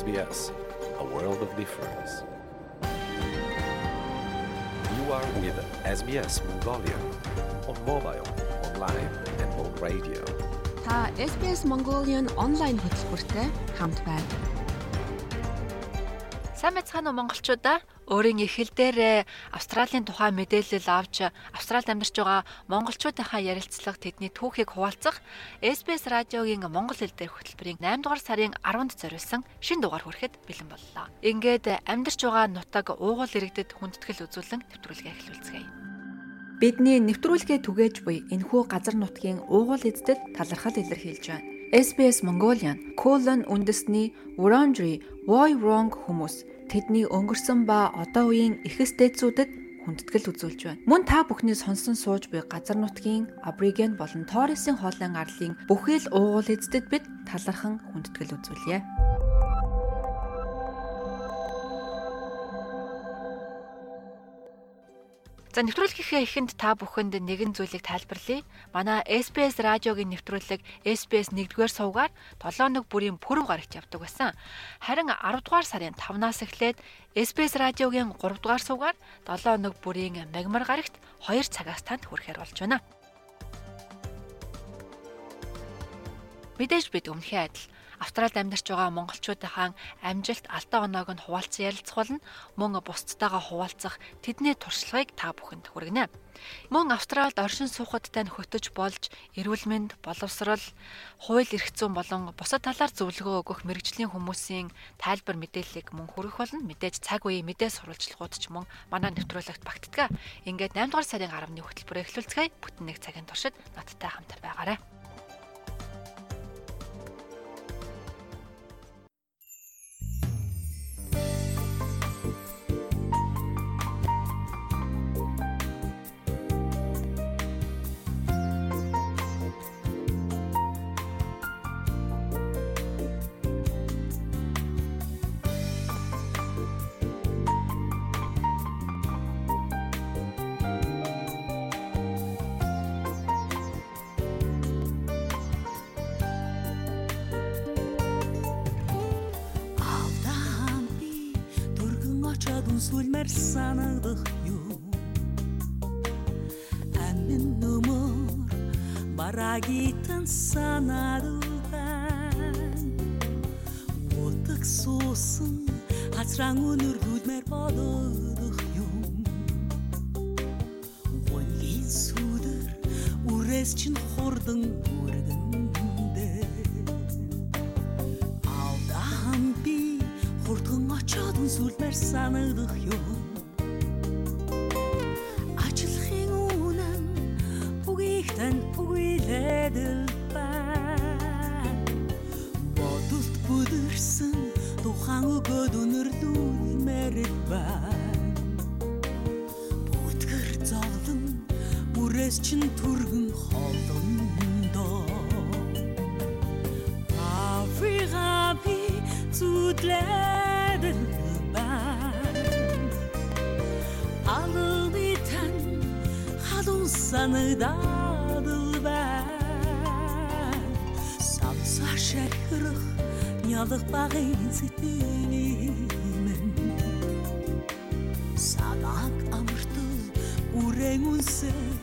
SBS, a world of difference. You are with SBS Mongolia on mobile, online and on radio. Та SBS Mongolian онлайн хөтөлбөртэй хамт байна. Сайн мэцхан уу монголчуудаа өөрийн их хэл дээр Австралийн тухай мэдээлэл авч Австралид амьдарч байгаа монголчуудынхаа ярилцлага тэдний түүхийг хуваалцах SBS радиогийн монгол хэл дээрх хөтөлбөрийн 8 дугаар сарын 10-нд зориулсан шин дугаар хүрэхэд бэлэн боллоо. Ингээд амьдарч байгаа нутаг уугуул иргэдэд хүндэтгэл үзүүлэн нэвтрүүлгээ эхлүүлцгээе. Бидний нэвтрүүлгээ түгээж буй энэхүү газар нутгийн уугуул эздэд талархал илэрхийлж байна. SBS Mongolian колон үндэсний Wurundjeri Woi Wurrung хүмүүс тэдний өнгөрсөн ба одоо үеийн эхэс дээдсүүдэд хүндэтгэл үзүүлж байна. Мөн та бүхний сонсон сууж буй газар нутгийн Абориген болон Торресын хоолын арлын бүхэл уугуул эздэд бид талархан хүндэтгэл үзүүлье. За нэвтрүүлгийнхээ эхэнд та бүхэнд нэгэн зүйлийг тайлбарлая. Манай SBS радиогийн нэвтрүүлэг SBS 1-р сувгаар 7 өнөг бүрийн пүрэв гарагт явдаг байсан. Харин 10 дугаар сарын 5-наас эхлээд SBS радиогийн 3 дугаар сувгаар 7 өнөг бүрийн мегмар гарагт 2 цагаас танд хүрэхээр болж байна. Мэдээж бид өмнөхөө адил Австралид амьдарч байгаа монголчуудынхаа амжилт алдаа оноог нь хуваалцсан ярилцах болно. Мөн бусдтайгаа хуваалцах тэдний туршлагыг та бүхэнд хүргэнэ. Мөн Австралид оршин суухадтай хөтөж болж эрүүл мэнд, боловсрал, хууль эрх зүйн болон бусад талаар зөвлөгөө өгөх мэрэгжлийн хүмүүсийн тайлбар мэдээллийг мөн хүргэх болно. Мэдээж цаг үеийн мэдээ сурвалжлагууд ч мөн манай нэвтрүүлэгт багтдаг. Ингээд 8 дугаар сарын 10-ны хөтөлбөрөөр эхлүүлцгээе. Бүтэн нэг цагийн туршид надтай хамт байгаарай. Нялах багын сэтгэлимэн Санаг амартал үрэн үнсэж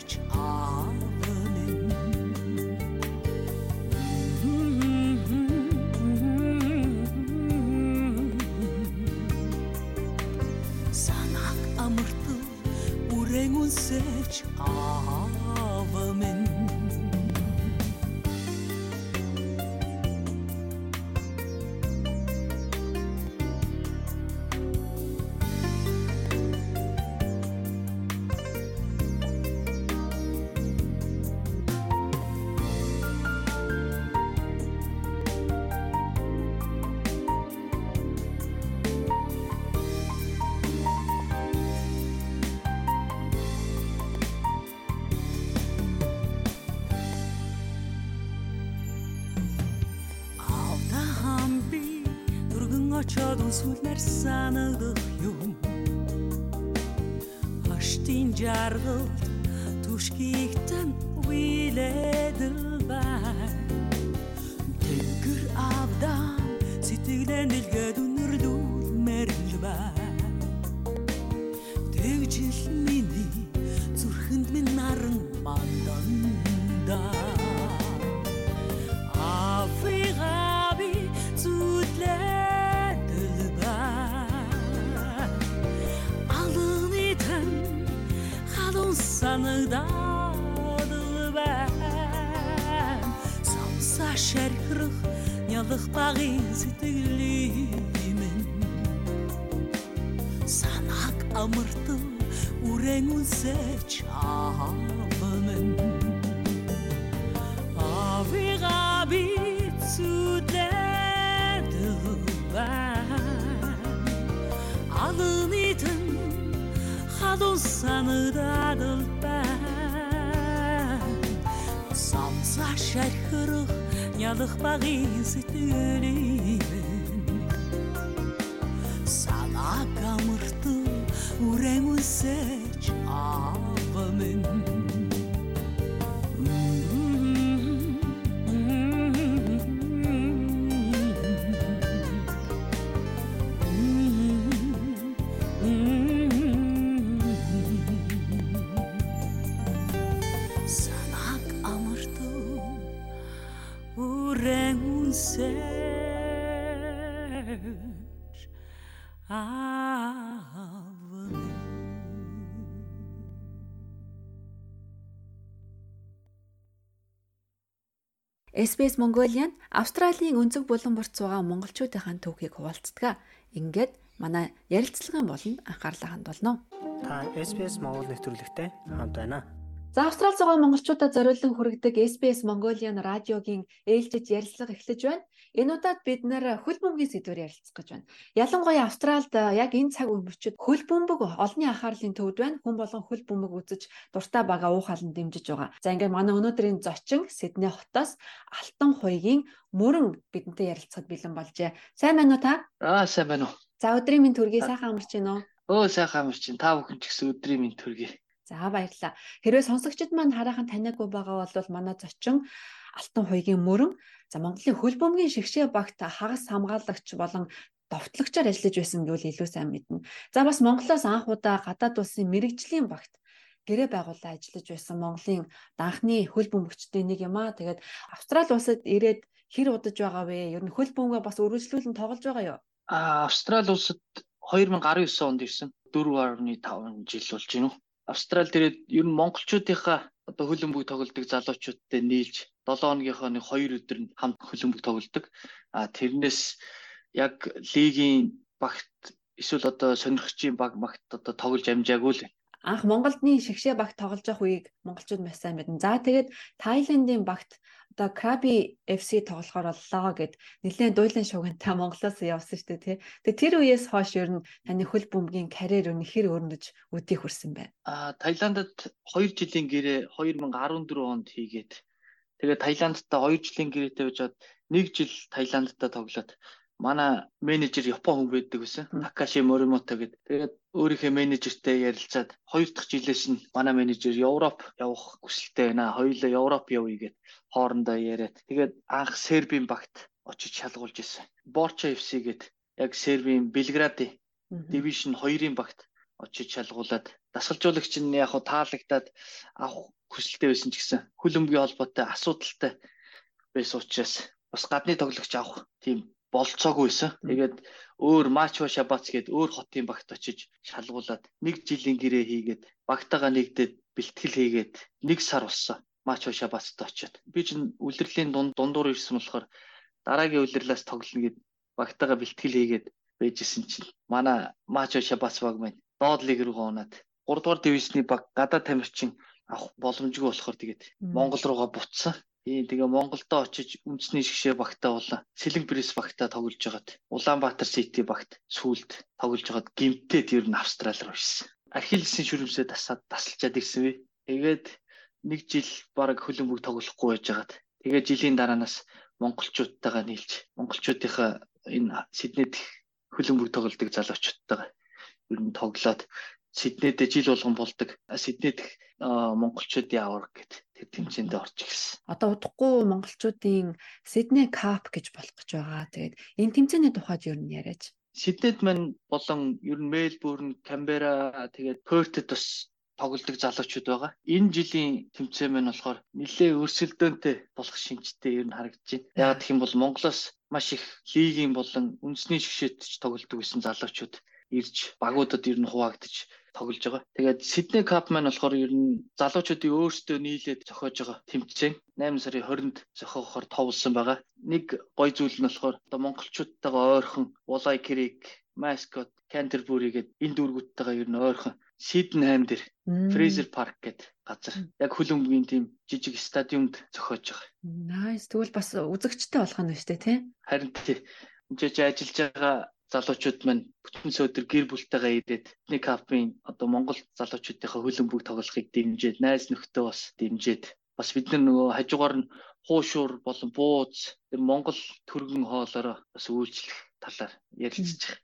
санааг амартан үрэн үнсэж авамэн авига би зүдлэдэлба алны тэн халуун санагдадэлба самса шархрах нялах багын сэтгэлийн үрэн үнсэж SBS Mongolian Австралийн өнцөг булан борт суугаа монголчуудынхаа түүхийг хуваалцдаг. Ингээд манай ярилцлагын болон анхаарлаа хандуулно. Та SBS Монгол нэвтрүүлэгтэй хамт байна. За Австрал зугаа монголчуудад зориулан хүргэдэг SBS Mongolian радиогийн ээлжид ярилцлага эхлэж байна. Энэ удаад бид нэр хөл бөмбөгийн сэдвээр ярилцах гэж байна. Ялангуяа Австралд а, яг энэ цаг үе мөчид хөл бөмбөг олонний анхаарлын төвд байна. Хүн болон хөл бөмбөг үзэж дуртай бага уухалан дэмжиж байгаа. За ингээд манай өнөөдрийн зочин Сидней хотоос Алтан хуйгийн мөрөн бидэнтэй ярилцахад бэлэн болжээ. Сайн байна уу та? Аа сайн байна уу. За өдрийн минь төргий сайхан амарч байна уу? Өө сайхан амарч чинь та бүхэн ч гэсэн өдрийн минь төргий. За баярлалаа. Хэрвээ сонсогчид маань хараахан таниагүй байгаа бол манай зочин Алтан хуйгийн мөрөн за Монголын хөл бөмбөгийн шигшээ багт хагас хамгаалагч болон довтлогчоор ажиллаж байсан гэвэл илүү сайн мэднэ. За бас Монголоос анх удаа гадаад улсын мэрэгжлийн багт гэрээ байгуулаад ажиллаж байсан Монголын данхны хөл бөмбөгчдийн нэг юм аа. Тэгээд Австрали улсад ирээд хэр удаж байгаа вэ? Ер нь хөл бөмбөгөө бас үргэлжлүүлэн тоглож байгаа юу? Аа Австрали улсад 2019 онд ирсэн 4.5 жил болж байна уу. Австрали дээрээ ер нь монголчуудынхаа одоо хөлбөмбөг тоглодог залуучуудтай нийлж 7 хоногийнхоо нэг 2 өдөр нь хамт хөлбөмбөг тоглодог. А тэрнээс яг лигийн багт эсвэл одоо сонирхчийн баг магт одоо тоглож амжаагүй л. Анх Монголдны шигшээ багт тоглож явах үеийг монголчууд маш сайн мэднэ. За тэгээд Тайландын багт одоо Краби FC тоглохоор боллоо гэд нэлээд дуйлан шугантай Монголоос явсан шүү дээ тий. Тэгээд тэр үеэс хойш ер нь таны хөл бөмбөгийн карьер өн хэр өрнөж өдий хүрсэн бэ? А Таиландд 2 жилийн гэрээ 2014 онд хийгээд тэгээд Таиландтай 2 жилийн гэрээтэй байжгаад 1 жил Таиландтай тоглоод манай менежер Япон хүн байдаг байсан. Такаши Моримото гэдэг. Тэгээд өөрийнхөө менежертэй ярилцаад хоёр дахь жилээс нь манай менежер Европ явах хүсэлтэй байна. Хоёулаа Европ явъя гэд хоорондоо яриад. Тэгээд анх Сербийн багт очиж шалгуулж ирсэн. Борчо FC гэд яг Сербийн Белградын дивишн 2-ын багт очиж шалгуулад дасгалжуулагч нь яг таалагдаад авах хүсэлтэй байсан ч гэсэн хөлбөмбөгийн холбоотой асуудалтай байсан учраас бас гадны тоглогч авах тийм болцоогүй байсан. Тэгээд өөр Мачо Шабац гээд өөр хотын багт очиж шалгуулад нэг жилийн гэрээ хийгээд багтаага нэгдээд бэлтгэл хийгээд нэг сар болсон. Мачо Шабацт очиод. Би чинь үлрэлийн дунд дундуур ирсэн болохоор дараагийн үлрэлээс тоглоно гэд багтаага бэлтгэл хийгээд байжсэн чинь манай Мачо Шабац баг маань доод лиг рүү гоноод 3 дугаар дивизний баг гадаад тамирчин авах боломжгүй болохоор тэгээд Монгол руугаа буцсан. Тийм тэгээ Монголдо очиж үндэсний шгшээ багтаа болоо. Сэлэг Брис багтаа тоглож байгаад Улаанбаатар Сити багт сүулт тоглож байгаад гимтээд ер нь Австрали руу ирсэн. Ахиллесийн шүрмсээ тасаад тасалчаад ирсэн би. Тэгээд нэг жил баг хөлбөмбөг тоглохгүй байж байгаад тэгээ жилийн дараанаас монголчуудтайгаа нийлж монголчуудынхаа энэ Сиднейд хөлбөмбөг тоглодог залуучуудтайгаа ер нь тоглоод Сиднейдээ жил болгон болдог. Сиднейд монголчуудын авраг гэд тэр тэмцээнд орж ирсэн. Одоо удахгүй монголчуудын Сидней Кап гэж болох гэж байгаа. Тэгээд энэ тэмцээний тухайд юу нь яриач? Сиднейд маань болон ер нь Мельбурн, Камбера тэгээд Пёртэд бас тоглодог залуучууд байгаа. Энэ жилийн тэмцээн маань болохоор нэлээ өрсөлдөөнтэй болох шинжтэй ер нь харагдаж байна. Яагаад гэх юм бол Монголоос маш их лигийн болон үндэсний шгшээд ч тоглодог байсан залуучууд ирж багуудад ер нь хуваагдаж тоглож байгаа. Тэгээд Сидней Кап маань болохоор ер нь залуучуудын өөрсдөө нийлээд зохиож байгаа тэмцээн 8 сарын 20-нд зохиохоор товлсон байгаа. Нэг гой зүйл нь болохоор одоо монголчуудтайгаа ойрхон Улай Крик, Маскот, Canterbury гэдэг энэ дүүргүүдтэйгээ ер нь ойрхон Сиднейм дээр Fraser Park гэдэг газар яг хөлбөмбөгийн тийм жижиг стадиумд зохиож байгаа. Nice. Тэгвэл бас үзэгчтэй болох нь шүү дээ, тий? Харин тий. Энд ч ажиллаж байгаа залуучууд маань бүтэн сөөдөр гэр бүлтэйгээ ирээд нэг капын одоо Монгол залуучуудынхаа хөлбөмбөг тоглохыг дэмжиж, найз нөхдөд бас дэмжиж бас бид нар нөгөө хажуугаар нь хуушуур болон бууз тэр Монгол төргөн хоолоороо бас үйлчлэх талаар байгаа.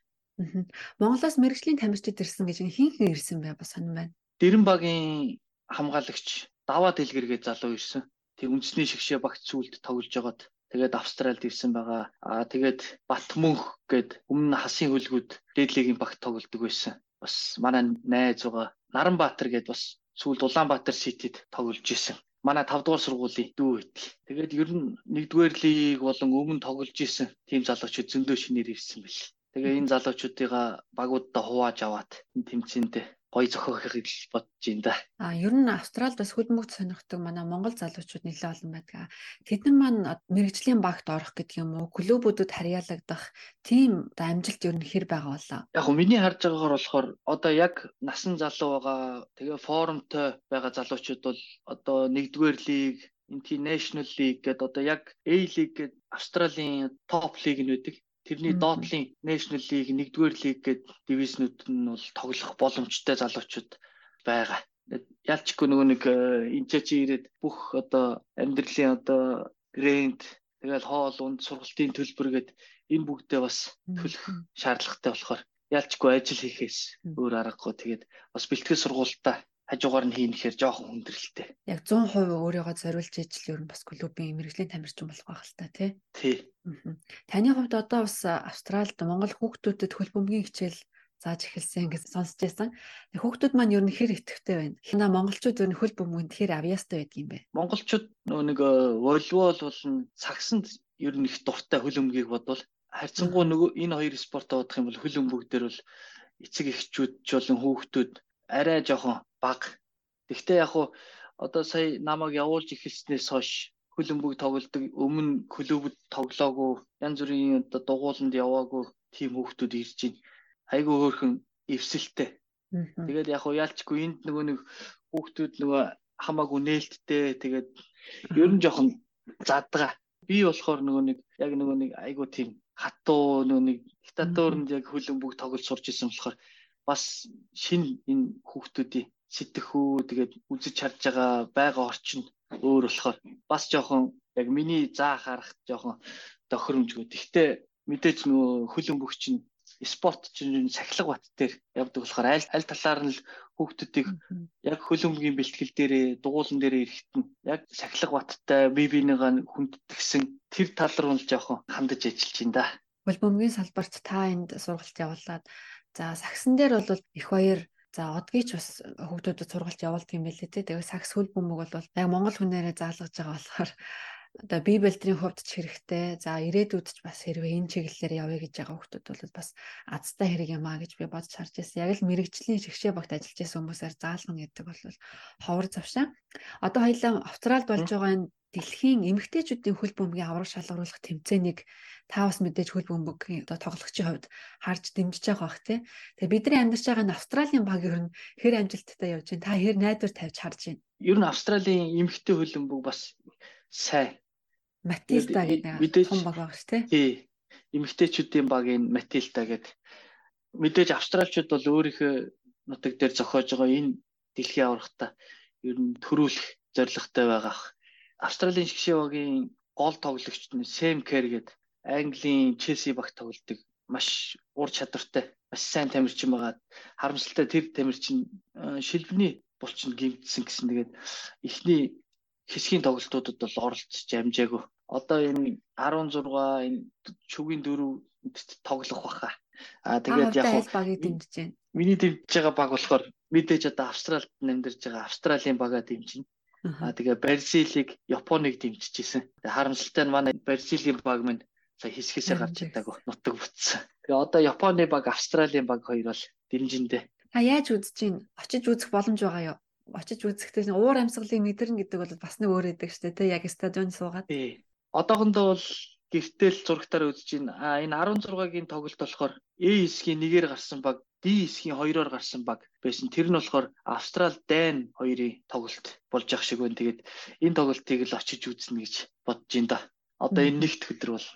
Монголоос мэрэгжлийн тамирчид ирсэн гэж хин хин ирсэн бай бас сонирн байна. Дэрэн багийн хамгаалагч даваа дэлгэргээ залуу ирсэн. Тэг үндэсний шигшээ багт сүлд тоглож байгаад тэгээд Австралид ирсэн байгаа. Аа тэгээд Батмөнх гээд өмнө хасын хөлгүүд дээдлигийн багт тоглодог байсан. Бас манай найз байгаа. Наранбаатар гээд бас сүүлд Улаанбаатар Ситэд тоглож исэн манай 5 дугаар сургуулийн дүү байтал. Тэгээд ер нь 1-р лиг болон өмнө тоглож исэн тийм залуучууд зөндөө шинээр ирсэн байл. Тэгээ энэ залуучуудыгаа багуудаа хувааж аваад энэ тэмцээндээ гоё зохиохыг л бодож байна да. А ер нь Австралид бас хөдөлмөрт сонирхдаг манай монгол залуучууд нэлээд олон байдаг. Тэдэн маань мэрэгжлийн багт орох гэдэг юм уу, клубүүдэд харьяалагдах тийм амжилт ер нь хэр байгаа болоо. Яг хөө миний харж байгаагаар болохоор одоо яг насан залуу байгаа тэгээ форумтой байгаа залуучууд бол одоо 1-р лиг International League гэдэг одоо яг A League гэдэг Австралийн топ лиг нь байдаг. Тэрний доотлын National League, 1-р лиг гээд дивизнүүд нь бол тоглох боломжтой залуучууд байгаа. Ялчгүй нөгөө нэг энэ чи ирээд бүх одоо амьдралын одоо грэнд тэгэл хоол унд сургалтын төлбөр гээд энэ бүгдээ бас төлөх шаардлагатай болохоор ялчгүй ажил хийхээс өөр аргагүй. Тэгээд бас бэлтгэл сургуультаа хажуугаар нь хийнэхээр жоохон хүндрэлтэй. Яг 100% өөрийгөө зориулж ижил ер нь бас клубын мэрэгжлийн тамирчин болох байх л та тий. Тий. Таны хувьд одоо бас Австралид Монгол хүүхдүүдэд хөлбөмбөгийн хичээл зааж эхэлсэн гэж сонсч байсан. Хүүхдүүд маань ер нь хэр итгэвтэй байна. Хинаа монголчууд ер нь хөл бөмбөгөнд хэр авьяастай байдаг юм бэ? Монголчууд нөө нэг волейбол болон сагсанд ер нь их дуртай хөлбөмбөгийг бодвол харьцангуй нөгөө энэ хоёр спортоо бодох юм бол хөлбөмбөг дээр бол эцэг эхчүүд болон хүүхдүүд арай жоохон бага. Гэхдээ яг хуу одоо сая намайг явуулж эхэлснээс хойш хөлбөмбөг тоглодог өмнө клубуд тоглоогүй янз бүрийн одоо дугууланд яваагүй тийм хүүхдүүд ирж байна. Айгүй хөөрхөн эвсэлтэй. Тэгээд яг хуу яалчгүй энд нөгөө нэг хүүхдүүд нөгөө хамаагүй нээлттэй тэгээд ер нь жоохон задгаа. Би болохоор нөгөө нэг яг нөгөө нэг айгүй тийм хатуу нөгөө нэг диктатурнд яг хөлбөмбөг тоглож сурч исэн болохоор бас шин энэ хүүхдүүдийн сэтгэхүү тэгээд үзэж харж байгаа байга орчин өөр болохоор бас жоохон яг миний заа харах жоохон тохиромжгүй. Гэхдээ мэдээж нөгөө хөлбөмбөг чинь спорт чинь сахилга бат дээр явдаг болохоор аль аль талаар нь л хүүхдүүдийг яг хөлбөмбөгийн бэлтгэл дээрээ дугуулан дээрээ ирэхэд нь яг сахилга баттай бие биенийгаа хүндэтгсэн тэр тал руу л жоохон хандаж ажиллаж байна да. Хөлбөмбөгийн салбарт та энд сургалт явуулаад за сагсан дээр бол их баяр За одгийн ч бас хүүхдүүдэд сургалт явуулдаг юм байлээ те. Тэгээ сакс хөл бөмбөг бол яг монгол хүнээрээ заалгаж байгаа болохоор одоо бие бэлтрийн хувьд ч хэрэгтэй. За ирээдүйд ч бас хэрвээ энэ чиглэлээр явъя гэж байгаа хүмүүс бол бас азтай хэрэг юм а гэж би бодож харж байсан. Яг л мэрэгжлийн шигшээ багт ажиллаж байсан хүмүүсээр заалгана гэдэг бол ховор завшаа. Одоо хоёлаа Австралид болж байгаа энэ дэлхийн эмэгтэйчүүдийн хөл бөмбөгийн авраг шалгаруулах тэмцээнийг та бас мэдээж хөл бөмбөгийн одоо тоглогчийн хувьд харж дэмжиж байгаа бах тий. Тэгээ бидний амьдарч байгаа энэ Австралийн баг ер нь хэр амжилттай явж байна. Та хэр найдвар тавьж харж байна. Ер нь Австралийн эмэгтэй хөл бөмбөг бас сайн. Матилда гэдэг том баг байгаа ш тий. Тий. Эмэгтэйчүүдийн багийн Матилда гэдэг мэдээж австралчууд бол өөрийнхөө нутаг дээр зохиож байгаа энэ дэлхийн аврагтаа ер нь төрүүлэх зорилготой байгаа. Австралийн шгшээ багийн гол тоглогч нь Сэм Кэр гэдэг Английн Челси багт тоглодог маш ур чадвартай маш сайн тамирчин байгаа. Харамсалтай тэр тамирчин шилбэний булчин гимтсэн гэсэн тэгээд эхний хэсгийн тоглолтуудад бол оролцож амжаагүй. Одоо энэ 16 энэ шүгийн дөрөв тоглох баха. Аа тэгээд яг багийг дэмжиж байна. Миний дэмжиж байгаа баг болохоор мэдээж одоо Австралид амьдарч байгаа Австралийн бага дэмжинэ. Аа тэгээ Бразилийг, Японыг дэмжижсэн. Тэгээ харамсалтай нь манай Бразилийн баг минь сая хэсгээсээ гарч чадаагүй нутаг бүтсэн. Тэгээ одоо Японы баг, Австралийн баг хоёр бол дэмжиндээ. А яаж үзэж чинь очиж үзэх боломж байгаа юу? Очиж үзэхдээ уур амьсгалыг мэдэрнэ гэдэг бол бас нэг өөр өгдөг шүү дээ. Яг стадионд суугаад. Тий. Одоохондоо бол гэртэл зурагтаар үзэж байна. А энэ 16-гийн тоглолт болохоор A хэсгийн нэгээр гарсан баг D хэсгийн хоёроор гарсан баг байсан. Тэр нь болохоор Австрал, Дайн хоёрын тоглолт болж ах шиг байна. Тэгээд энэ тоглолтыг л очиж үзнэ гэж бодож байна да. Одоо энэ нэгт өдөр бол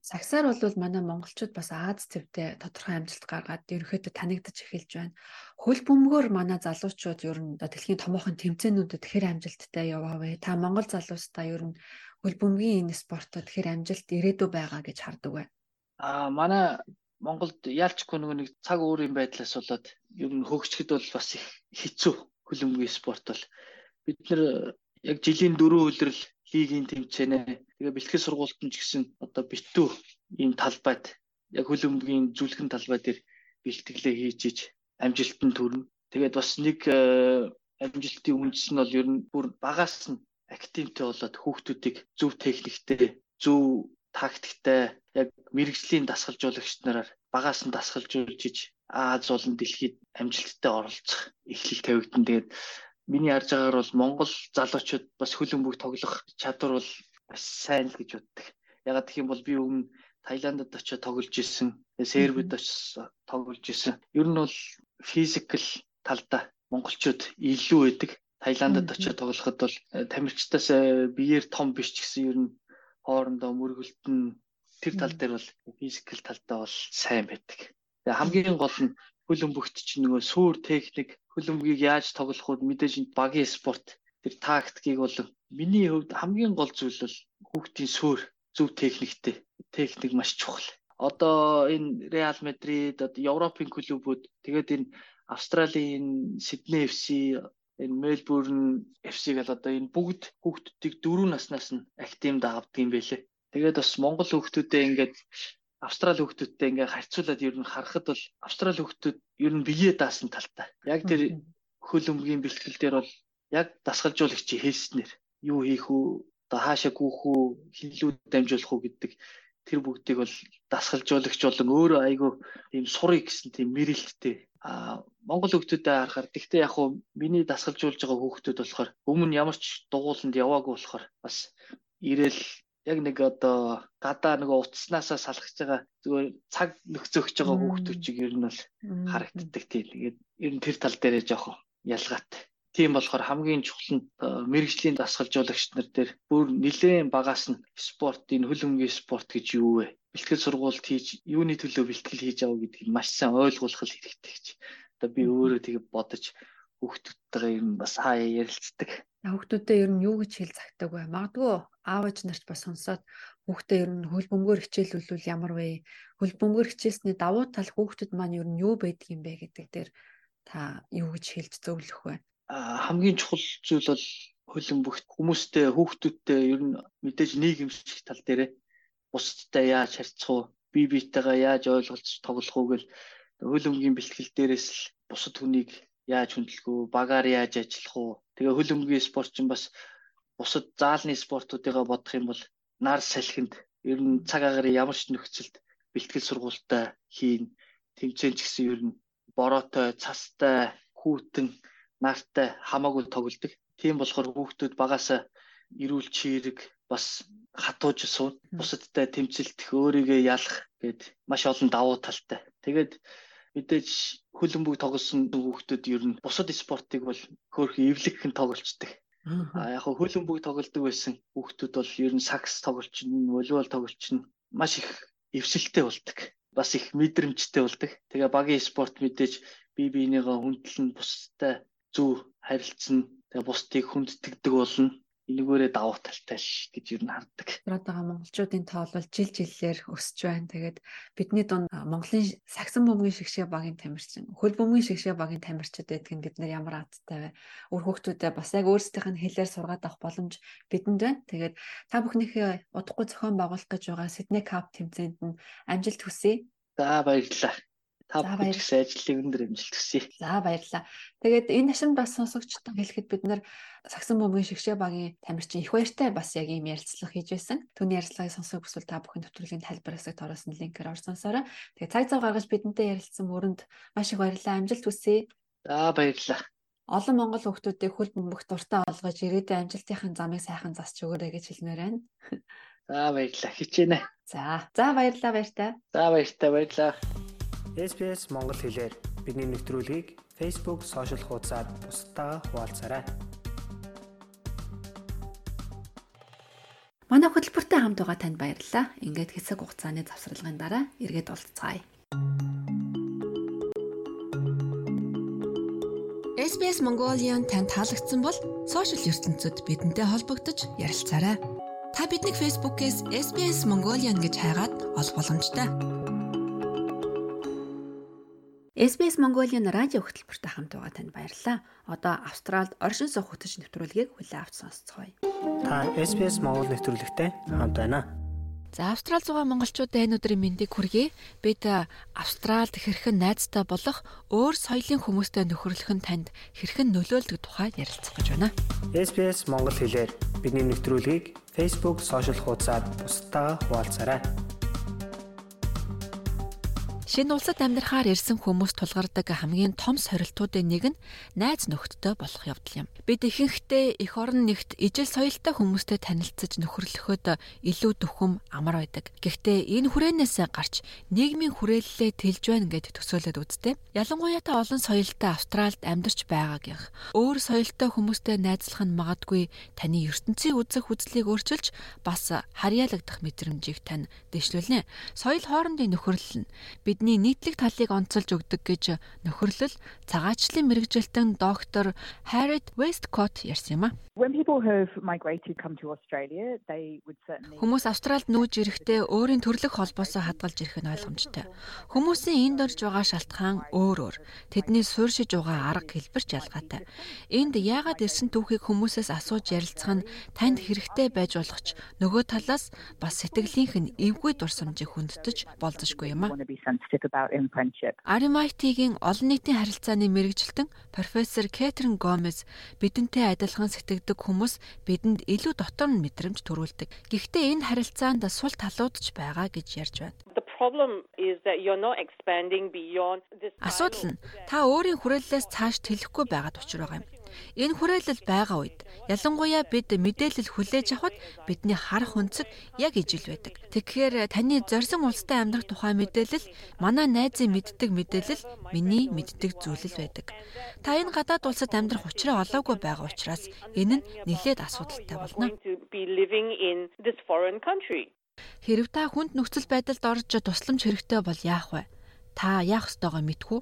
Сагсаар бол манай монголчууд бас Аз цэвтэй тодорхой амжилт гаргаад ерөнхийдөө танигдаж эхэлж байна. Хөл бөмбөгөөр манай залуучууд ер нь дэлхийн томоохон тэмцээнүүдэд хэр амжилттай яваавэ. Та монгол залуустаа ер нь хөл бөмбөгийн энэ спортод хэр амжилт ирээдүй байгаа гэж хардаг бай. Аа манай Монголд яалчгүй нөгөө нэг цаг өөрийн байдлаас болоод ер нь хөгжихэд бол бас их хэцүү хөлбөмбөгийн спорт бол бид нэр яг жилийн дөрөв үйлрэл лигийн тэмцээнэ. Тэгээ бэлтгэл сургуультанд ч гэсэн одоо битүү ийм талбайд яг хөлбөмбөгийн зүлгэн талбай дээр бэлтгэлээ хийж иж амжилтанд төрнө. Тэгээд бас нэг э, амжилтын үндэс нь бол ер нь бүр багаас нь активтэй болоод хүүхдүүдийг зөв техниктэй, зөв тактиктай яг мэрэгжлийн дасгалжуулагч нараар багаас нь дасгалжуулж иж Аз болон дэлхийд амжилттай оролцох эхлэл тавигдан. Тэгээд миний харж байгаагаар бол Монгол залуучууд бас хөлбөмбөг тоглох чадвар бол бас сайн л гэж боддог. Ягаад гэх юм бол би өмнө Таиландд очиж тоглож исэн, Сербид очиж тоглож исэн. Ер нь бол физикал талдаа монголчууд илүү байдаг. Таиландд очиж тоглоход бол э, тамирчтаас э, биеэр том биш ч гэсэн ер нь хоорондоо мөргөлтөн тэр тал дээр бол физикал талдаа бол сайн байдаг. Тэгээ хамгийн гол нь хөлбөмбөгт чинь нөгөө суур техник хөлбөмбөгийг яаж тоглох вэ мэдээж багийн спорт тэр тактикийг бол миний хувьд хамгийн гол зүйл бол хүүхдийн суур зөв техниктэй техник маш чухал. Одоо энэ Реал Мадрид одоо Европын клубүүд тэгээд энэ Австралийн Сидней FC энэ Мельбурн FC гэл одоо энэ бүгд хүүхдүүдийг дөрөв наснаас нь активд авдаг юм байлээ. Тэгээд бас Монгол хүүхдүүдэд ингээд Австрали хүүхдүүдтэй ингээ харьцуулаад ер нь харахад бол Австрали хүүхдүүд ер нь биеэ даасан талтай. Яг тэр хөл өмгийн бэлтгэл дээр бол яг дасгалжуулагчийн хэлснээр юу хийх үү, одоо хаашаа гүйх үү, хинлүү дамжуулах уу гэдэг тэр бүгдийг бол дасгалжуулагч болон өөрөө айгүй тийм сурыг гэсэн тийм мэрэлттэй а Монгол хүүхдүүдэд харахаар тэгтээ яг хуу миний дасгалжуулж байгаа хүүхдүүд болохоор өмнө ямар ч дугууланд яваагүй болохоор бас ирээл яг нэг одоо гадаа нөгөө утаснасаа салгаж байгаа зүгээр цаг нөхцөгч байгаа хүүхдүүд чиг ер нь бол харагддаг тийм. Тэгээд ер нь тэр тал дээрээ жоохон ялгаатай. Тийм болохоор хамгийн чухал нь мэрэгжлийн дасгалжуулагч нар дээр бүр нэлээд багаас нь спорт энэ хөлөмгийн спорт гэж юу вэ? Бэлтгэл сургуульд хийж юуны төлөө бэлтгэл хийж аваа гэдгийг маш сайн ойлгуулах хэрэгтэй гэж. Одоо би өөрөө тэгээ бодож хүүхдүүдтэйгээ ер нь бас хаяа ярилцдаг. Хүүхдүүдэд ер нь юу гэж хэл цагтаг вэ? Магадгүй аав ээж нарт бас сонсоод хүүхдээ ер нь хөл бөмбөөр хичээлүүлвэл ямар вэ? Хөл бөмбөөр хичээлсний давуу тал хүүхдэд маань ер нь юу байдаг юм бэ гэдэг дээр та юу гэж хэлж зөвлөх вэ? Хамгийн чухал зүйл бол хөлбөмбөгт хүмүүстэй хүүхдүүдтэй ер нь мэдээж нийгэмших тал дээрээ бусдтай яаж харьцах уу, бие биетэйгээ яаж ойлголцож тоглох уу гэл хөлбөмбөгийн бэлтгэл дээрээс л бусад хүнийг яаж хөндлөх үү, багаар яаж ажиллах уу. Тэгээ хөл өмгийн спортчин бас бусад заалны спортуудыгаа бодох юм бол нар салхинд ер нь цаг агаар ямар ч нөхцөлд бэлтгэл сургуультай хийн тэмцээн ч гэсэн ер нь бороотой, цастай, хүүтэн, нартай хамаагүй тоглодог. Тийм болохоор хүүхдүүд багасаа эрүүл чирэг бас хатууж суун бусадтай тэмцэлтэх өөрийгөө ялах гэд маш олон давуу талтай. Тэгээд мэдээж хөлбөмбөг тоглосон хүүхдүүд ер нь бусад спортыг бол хөөрхөн эвлэгхэн тоглолцдог. А яг хөлбөмбөг тоглодог байсан хүүхдүүд бол ер нь сакс тоглолч нь, волейбол тоглолч нь маш их эвсэлтэй болдог. Бас их мэдрэмжтэй болдог. Тэгээ багийн спорт мэдээж бие биенийгээ хүндлэн бусдтай зөв харилцсан. Тэгээ бусдыг хүндтгэдэг болно энэгээрээ давуу талтай л гэж юу харддаг. Байгаа монголчуудын тоол бол жил жилээр өсөж байна. Тэгээд бидний дунд Монголын сагсан бөмбөгийн шигшээ багийн тамирчин, хөл бөмбөгийн шигшээ багийн тамирчид байдаг нь бид нар ямар аттай вэ? Өөр хүүхдүүдэд бас яг өөрсдийнх нь хэлээр сургаад авах боломж бидэнд байна. Тэгээд та бүхнийхээ удахгүй зохион байгуулах гэж байгаа Сидней Кап тэмцээнд нь амжилт хүсье. За баярлалаа. Та бүхэн гэсэн ажлын өндөр амжилт хүсье. За баярлалаа. Тэгээд энэ ташимд бас сонсогчдод хэлэхэд бид нар Сагсан бөмбөгийн шигшээ багийн тамирчин их баяртай бас яг ийм ярилцлага хийж байсан. Түүний ярилцлагыг сонсох хүсвэл та бүхэн нэвтрүүлгийн тайлбар хэсэгт оруулсан линкээр орж сонсоорой. Тэгээд цаг зав гаргаж бидэнтэй ярилцсан мөрөнд маш их баярлалаа. Амжилт хүсье. За баярлалаа. Олон монгол хүүхдүүдийг хөл бөмбөх дуртай олгож ирээдүйн амжилтынхын замыг сайхан засч өгөөрэй гэж хэлмээр байна. За баярлалаа. Хичээнэ. За, за баярлалаа баяртай. За баяртай баярлалаа. SBS Монгол хэлээр бидний нэвтрүүлгийг Facebook сошиал хуудасаар бусдаа хуваалцаарай. Манай хөтөлбөртэй хамт байгаа танд баярлалаа. Ингээд хэсэг хугацааны завсралгын дараа эргээд уулзцаая. SBS Mongolian танд таалагдсан бол сошиал ертөнцид бидэнтэй холбогдож ярилцаарай. Та биднийг Facebook-ээс SBS Mongolian гэж хайгаад олох боломжтой. SBS Mongolian радио хөтөлбөртэй хамт байгаа танд баярлалаа. Одоо Австралид оршин суух хөтөч нэвтрүүлгийг хүлээн авч сонсцгоё. Та SBS Монгол нэвтрүүлэгтэй хамт байна. За Австрал зугаа монголчуудаа энэ өдрийн мэндийг хүргэе. Бид Австралд хэрхэн найзтай болох өөр соёлын хүмүүстэй нөхөрлөх нь танд хэрхэн нөлөөлдөг тухай ярилцах гэж байна. SBS Монгол хэлээр бидний нэвтрүүлгийг Facebook сошиал хуудасаар бусдаа хуваалцаарай. Шинэ улсад амьдрахаар ирсэн хүмүүс тулгардаг хамгийн том сорилтуудын нэг нь найз нөхдөдөө болох явдал юм. Бид ихэнхдээ эх орон нэгт ижил соёлтой хүмүүстэй танилцж нөхөрлөхөд илүү дөхөм амар байдаг. Гэхдээ энэ хүрээнээс гарч нийгмийн хүрээлэлээ тэлж байна гэд төсөөлөд үзтээ. Ялангуяа та олон соёлтой Австралид амьдарч байгаагийнх. Өөр соёлтой хүмүүстэй найзлах нь магадгүй таны ертөнцийн үзэх үзлийг өөрчилж бас харьяалагдах мэдрэмжийг тань дэвшлүүлнэ. Соёл хоорондын нөхөрлөл нь бидний нийтлэг талыг онцолж өгдөг гэж нөхөрлөл цагаачлалын мэрэгжилтэн доктор Harriet Westcott ярьсан юм а. Хүмүүс Австралид нүүж ирэхдээ өөрийн төрлөх холбоосоо хадгалж ирэх нь ойлгомжтой. Хүмүүсийн энд орж байгаа шалтгаан өөр өөр. Тэдний суурьшиж байгаа арга хэлбэр ч ялгаатай. Энд яагаад ирсэн түүхийг хүмүүсээс асууж ярилцах нь танд хэрэгтэй байж болох ч нөгөө талаас бас сэтгэлийнх нь эвгүй дурсамжийг хүндэж болзошгүй юм а. Sensitive about in friendship. RMIT-гийн олон нийтийн харилцааны мэрэгжилтэн профессор Кэтрин Гомес бидэнтэй адилхан сэтгэдэг хүмүүс бидэнд илүү дотор нь мэдрэмж төрүүлдэг. Гэхдээ энэ харилцаанд сул талууд ч байгаа гэж ярьж байна. The problem is that you're not expanding beyond this Асуудал нь та өөрийн хүрээллээс цааш тэлэхгүй байгаад учраа байгаа юм. Энэ хүрээлэл байгаа үед ялангуяа бид мэдээлэл хүлээж авахд бидний харах үнцэг яг ижил байдаг. Тэгэхээр таны зорьсон улстай амьдрах тухай мэдээлэл манай найзын мэддэг мэдээлэл миний мэддэг зүйл л байдаг. Та энэ гадаад улсад амьдрах учраа олоогүй байгаа учраас энэ нь нэлээд асуудалтай болно. Хэрв та хүнд нөхцөл байдалд орж тусламж хэрэгтэй бол яах вэ? Та яах ёстойгоо мэдхүү.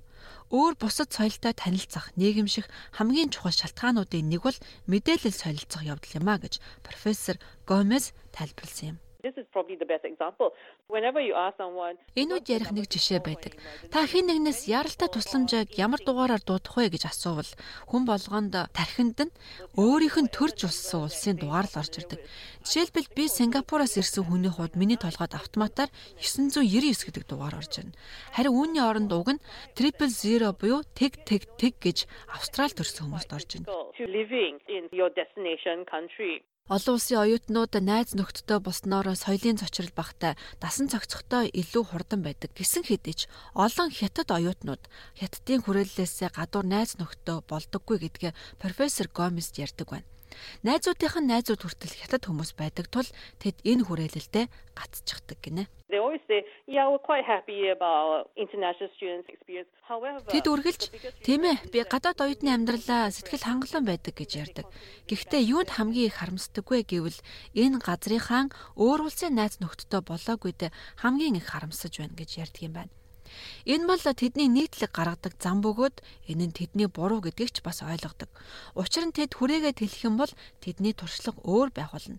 Өөр бусад соёлтой танилцах, нийгэмших хамгийн чухал шалтгаануудын нэг бол мэдээлэл солилцох явдал юм а гэж профессор Гомес тайлбарласан юм. This is probably the best example. Whenever you ask someone Энэ үед ярих нэг жишээ байдаг. Та хэн нэгнээс яралтай тусламжийг ямар дугаараар дуудах вэ гэж асуувал хүн болгонд тархинд нь өөрийнх нь төрж уссан улсын дугаар л орж ирдэг. Жишээлбэл би Сингапураас ирсэн хүний хувьд миний толгойд автоматар 999 гэдэг дугаар орж ирнэ. Харин үүний оронд уг нь 000 буюу тэг тэг тэг гэж Австрал төрсэн хүмүүст орж ирнэ. Олон улсын оюутнууд найз нөхдөдөө болсноор соёлын зочрол багтай дасан цогцохтой илүү хурдан байдаг. Гэсэн хэдий ч олон хятад оюутнууд хятадын хүрээллээсээ гадуур найз нөхдөд болдоггүй гэдгээ профессор Гомес ярьдаг байна. Найзуудынх нь найзууд хүртэл хятад хүмүүс байдаг тул тэд энэ хүрээлэлдээ гацчихдаг гинэ. Тэд үргэлж тийм ээ би гадаад оюутны амьдралаа сэтгэл хангалуун байдаг гэж ярьдаг. Гэхдээ юунд хамгийн их харамсдаг вэ гэвэл энэ газрынхаа өөр улсын найз нөхдөдөө болоогүйдээ хамгийн их харамсаж байна гэж ярьдаг юм байна. Энэ бол тэдний нийтлэг гаргадаг зам бөгөөд энэ нь тэдний буруу гэдгийг ч бас ойлгодог. Учир нь тэд хүрээгээ тэлэх юм бол тэдний туршлага өөр байх болно.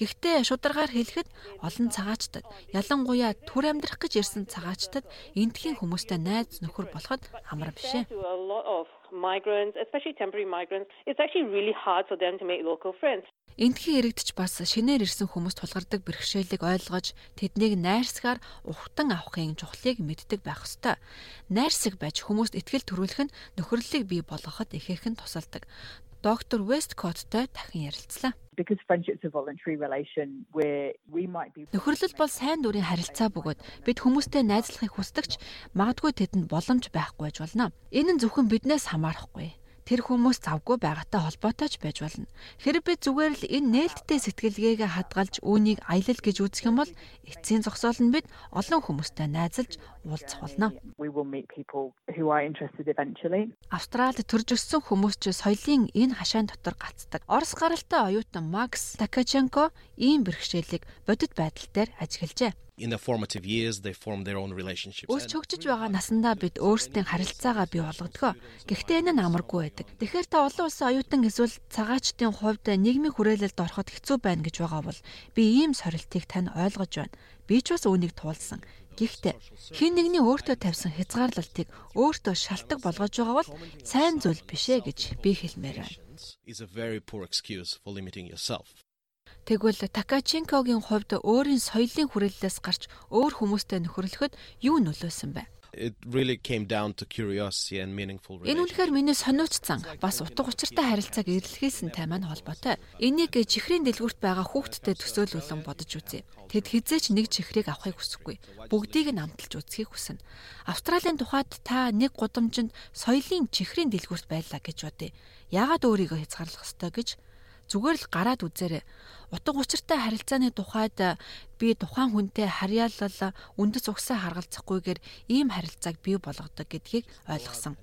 Гэхдээ шударгаар хэлэхэд олон цагаачтад ялангуяа төр амьдрах гэж ирсэн цагаачтад энтхийн хүмүүстэй найз нөхөр болоход амар биш ээ. to a lot of migrants, especially temporary migrants, it's actually really hard for them to make local friends. Эндхийн иргэдч бас шинээр ирсэн хүмүүс тулгардаг бэрхшээлийг ойлгож тэднийг найрсгаар ухтан авахын чухлыг мэддэг байх ёстой. Найрсаг байж хүмүүст итгэл төрүүлэх нь нөхөрлөлийг бий болгоход ихээхэн тусалдаг. Доктор Весткоттой дахин ярилцлаа. Нөхөрлөл бол сайн дурын харилцаа бөгөөд бид хүмүүстэй найзлахыг хүсдэгч магадгүй тэдэнд боломж байхгүй байж болно. Энэ нь зөвхөн биднээс хамаарахгүй тэр хүмүүс завгүй байгаатай холбоотой ч байж болно. Хэрэг би зүгээр л энэ нээлттэй сэтгэлгээгээ хадгалж үүнийг аялал гэж үзэх юм бол эцсийн зогсоол нь бид олон хүмүүстэй найзалж уулзах болно. Австралид төрж өссөн хүмүүс ч соёлын энэ хашаан дотор гацдаг. Орос гаралтай оюутан Макс Такаченко ийм бэрхшээлийг бодит байдал дээр ажиглажээ. in their formative years they form their own relationships. Өсч хөгжиж байгаа насандаа бид өөрсдийн харилцаагаа бий болгодгоо. Гэхдээ энэ нь амаргүй байдаг. Тэгэхээр та олон улсын оюутан эсвэл цагаачдын хувьд нийгмийн хүрээлэлд ороход хэцүү байна гэж байгаа бол би ийм сорилтыг тань ойлгож байна. Би ч бас үүнийг туулсан. Гэхдээ хин нэгний өөртөө тавьсан хязгаарлалтыг өөртөө шалтгаан болгож байгаа бол сайн зүйл биш ээ гэж би хэлмээр байна. is a very poor excuse for limiting yourself. Тэгвэл Такаченкогийн хувьд өөрийн соёлын хүрээллээс гарч өөр хүмүүстэй нөхөрлөхөд юу нөлөөсөн бэ? It really came down to curiosity and meaningful Энэ үнэхээр миний сониучсан бас утга учиртай харилцааг эрэлхийлсэнтэй маань холбоотой. Энийг чихрийн дэлгүүрт байгаа хүүхдтэй төсөөлүүлэн бодож үзье. Тэд хизээч нэг чихрийг авахыг хүсэхгүй. Бүгдийг нь амталж үзхийг хүснэ. Австралийн тухайд та нэг гудамжинд соёлын чихрийн дэлгүүрт байлаа гэж бодъё. Яагаад өөрийгөө хязгаарлах ёстой гэж зүгээр л гараад үзээрэй. Утга учиртай харилцааны тухайд би тухайн хүнтэй харьяалал үндэс угсаа харгалзахгүйгээр ийм харилцааг бий болгодог гэдгийг ойлгосон.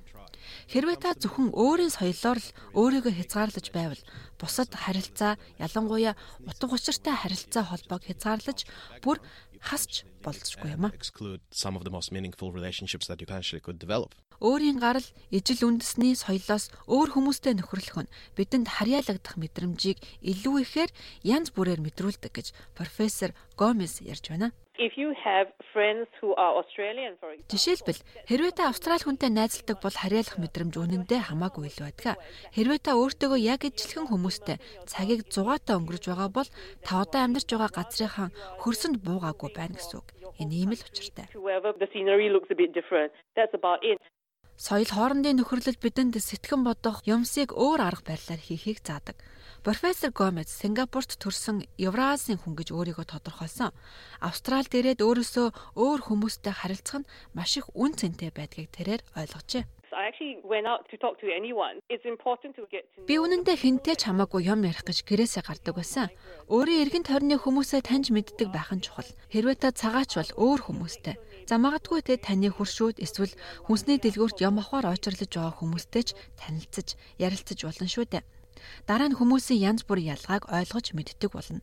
Хэрвээ та зөвхөн өөрийн соёлоор л өөрийгөө хязгаарлаж байвал бусад харилцаа ялангуяа утга учиртай харилцаа холбоог хязгаарлаж бүр хасч болзошгүй юм а. exclude some of the most meaningful relationships that you potentially could develop. Өөрийн гарал ижил үндэсний соёлоос өөр хүмүүстэй нөхөрлөх нь бидэнд харьяалагдах мэдрэмжийг илүү ихээр янз бүрээр мэдрүүлдэг гэж профессор Гомес ярьж байна. Жишээлбэл хэрвээ та австрали хүнтэй найзалдаг бол харьяалах мэдрэмж үнэндээ хамаагүй илүү байдаг. Хэрвээ та өөртөөгөө яг ижилхэн хүмүүстэй цагийг зугаатай өнгөрөж байгаа бол та одоо амьдарч байгаа газрынхаа хөрсөнд буугаагүй байна гэсэн үг. Энэ ийм л учиртай. whoever the scenery looks a bit different, that's about it. Соёл хоорондын нөхөрлөл бидэнд сэтгэн бодох юмсыг өөр арга барилаар хийхийг заадаг. Профессор Гомес Сингапурт төрсэн Евразийн хүн гэж өөрийгөө тодорхойлсон. Австралид ирээд өөрөөсөө өөр хүмүүстэй харилцах нь маш их үн цэнтэй байдгийг тэрээр ойлгожээ. Би үнэндээ хинтээ ч хамаагүй юм ярих гэж гэрээсээ гардаг байсан. Өөрийн эргэн тойрны хүмүүсээ таньж мэддэг байх нь чухал. Хэрвээ та цагаач бол өөр хүмүүстэй. За магадгүй те таны хуршүүд эсвэл хүнсний дэлгүүрт юм авахар очирлож байгаа хүмүүстэй ч танилцж, ярилцаж болно шүү дээ. Дараа нь хүмүүсийн янз бүрийн ялгааг ойлгож мэддэг болно.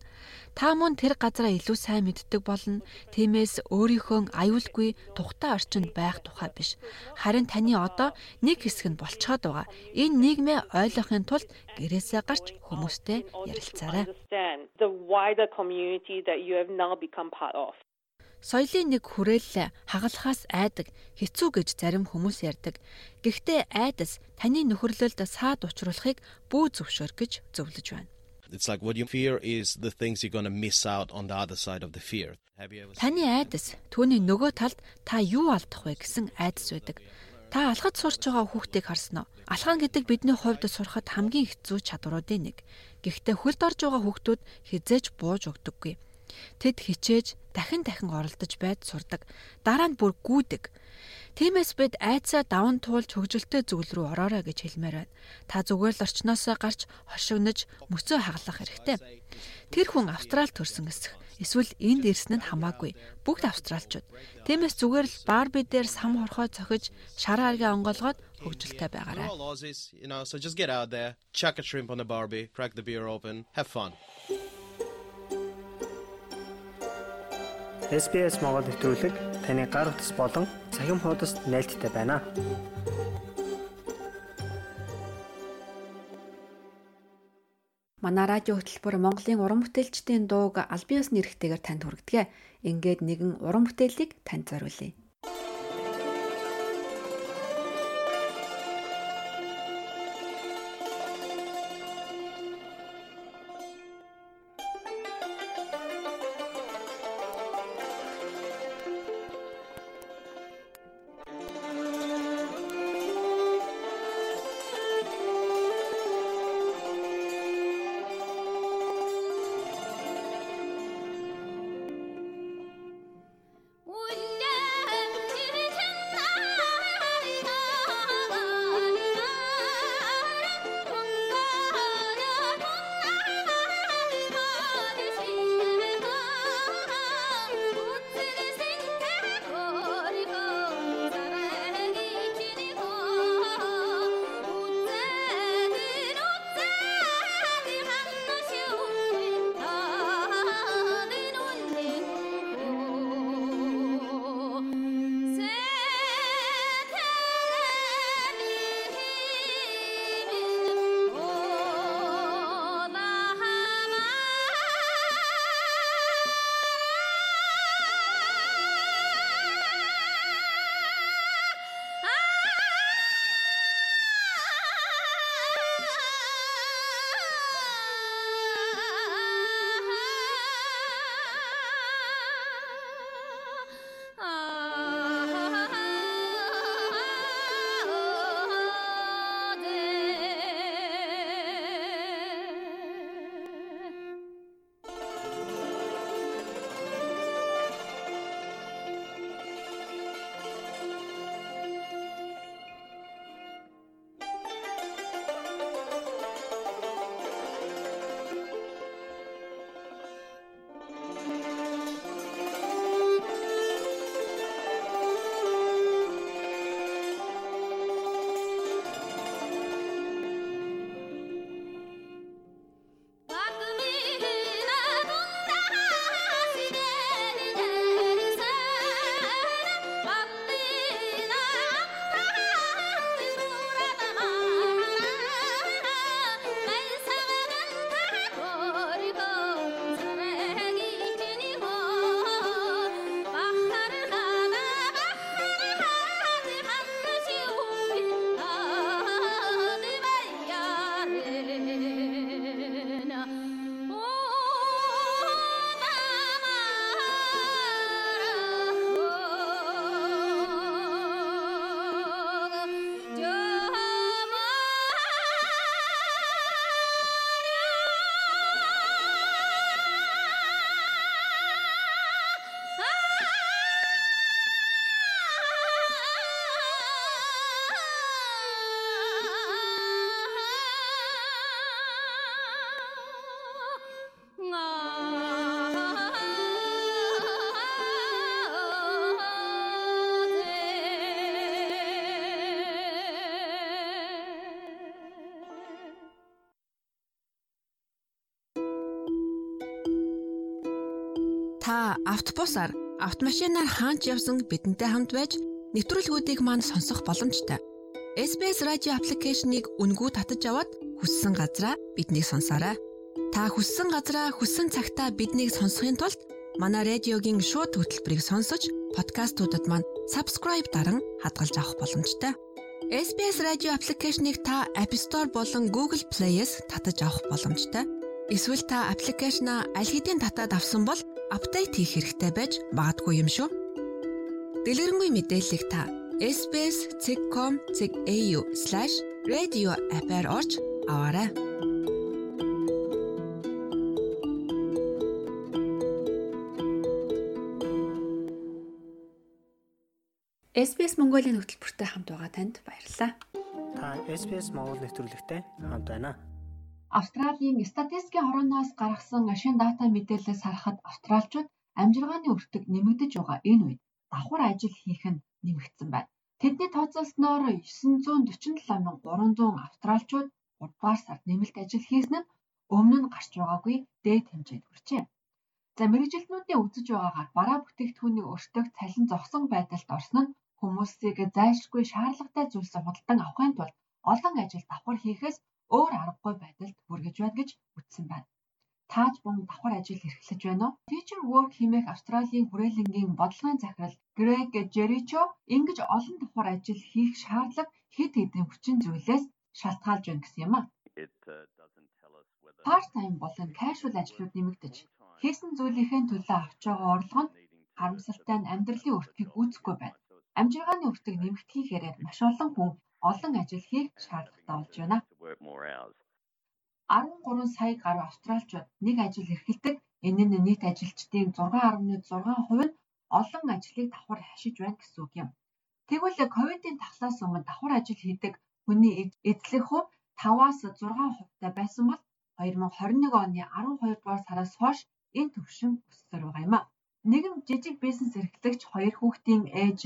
Та мөн тэр газараа илүү сайн мэддэг болно. Тиймээс өөрийнхөө аюулгүй тухтай орчинд байх тухай биш. Харин таны одоо нэг хэсэг нь болцоод байгаа. Энэ нийгмээ ойлгохын тулд гэрээсээ гарч хүмүүстэй ярилцаарай. The wider community that you have now become part of. Соёлын нэг хүрээлэл хагалахаас айдаг, хэцүү гэж зарим хүмүүс ярьдаг. Гэхдээ айдас таны нөхөрлөлд саад учруулахыг бүү зөвшөөр гэж зөвлөж байна. It's like what you fear is the things you're going to miss out on the other side of the fear. Таны айдас түүний нөгөө талд та юу алдах вэ гэсэн айдас байдаг. Та алхаж сурч байгаа хүүхдийг харсан уу? Алхаан гэдэг бидний хувьд сурахад хамгийн хэцүү чадваруудын нэг. Гэхдээ хөлд орж байгаа хүүхдүүд хизээж бууж өгдөггүй. Тэд хичээж дахин дахин оролдож байд сурдаг. Дараа нь бүр гүйдэг. Тиймээс бид айцаа даван туулж хөгжилтэй зүйл рүү ороорой гэж хэлмээр байна. Та зүгээр л орчноосоо гарч хошигнож мөсөө хаглах хэрэгтэй. Тэр хүн Австрал төрсэн эсэх. Эсвэл энд ирсэн нь хамаагүй. Бүгд австралчууд. Тиймээс зүгээр л барби дээр сам хорхоо цохиж шар аргаа онгоолгоод хөгжилтэй байгаарай. so just get out there, chuck a shrimp on the barbie, crack the beer open, have fun. SBS Монгол нэвтрүүлэг таны гар утас болон цахим хуудасд нийлдэхтэй байна. Манай радио хөтөлбөр Монголын уран бүтээлчдийн дууг албан ёсны эрхтэйгээр танд хүргэдэг. Ингээд нэгэн уран бүтээлийг танд зориулъя. Та автобусаар, автомашинаар хаач явсан бидэнтэй хамт байж нэвтрүүлгүүдийг манд сонсох боломжтой. SBS радио аппликейшнийг үнгүй татаж аваад хүссэн газараа биднийг сонсоорой. Та хүссэн газараа хүссэн цагтаа биднийг сонсохын тулд манай радиогийн шууд хөтөлбөрийг сонсож подкастуудад маань subscribe даран хадгалж авах боломжтой. SBS радио аппликейшнийг та App Store болон Google Play-с татаж авах боломжтой. Эсвэл та аппликейшнаа аль хэдийн татаад авсан бол апдейт хийх хэрэгтэй байж магадгүй юм шүү. Дэлгэрэнгүй мэдээллийг та SBS.com.au/radio app-аар орж аваарай. SBS Mongolia хөтөлбөртэй хамт байгаа танд баярлалаа. Та SBS Монгол нэвтрүүлэгтэй хамт байна. Австралийн статистикийн хорооноос гаргасан ашин дата мэдээлэлээс харахад австралчууд амжиргааны өртөг нэмэгдэж байгаа энэ үед давхар ажил хийх нь нэмэгдсэн байна. Тэдний тооцоолсноор 947,300 австралчууд 3 дугаар сард нэмэлт ажил хийсэн нь өмнө нь гарч байгаагүй дээд хэмжээнд хүрчээ. За мэрэгжилтнүүдийн үзэж байгаагаар бараа бүтээгдэхүүний өртөг цалин зогсон байдалд орсон нь хүмүүсийг зайлшгүй шаардлагатай зүйлсээ худалдан авахын тулд олон ажил давхар хийхээс өөр аргагүй байдалд хүргэж байна гэж үзсэн байна. Тааж бун давхар ажил эрхлэж байна уу? Teacher Work хэмээх Австралийн хүрээлэнгийн бодлогын захирал Грег Жеричо ингэж олон давхар ажил хийх шаардлага хэд хэдэн хүчин зүйлээс шалтгаалж байна гэсэн юм а. Part-time болон casual ажлууд нэмэгдэж хийсэн зүйлийнхээ төлөө авч байгаа орлого нь харамсалтай нь амьдралын өртгийг үүсэхгүй байна. Амжиргааны өртөг нэмэгдэхийхээр маш олон хүн олон ажил хийх шаардлагатай болж байна. 13 сая гаруй австралчууд нэг ажил эрхэлдэг. Энэ нь нийт ажилчдын 6.6% нь олон ажлыг давхар хашиж байна гэсэн үг юм. Тэгвэл ковидын тахлаас өмнө давхар ажил хийдэг хүний эзлэх хувь 5-аас 6% байсан бол 2021 оны 12 дугаар сараас хойш энэ төвшин өссөөр байгаа юм а. Нэгэн жижиг бизнес эрхлэгч хоёр хүүхдийн ээж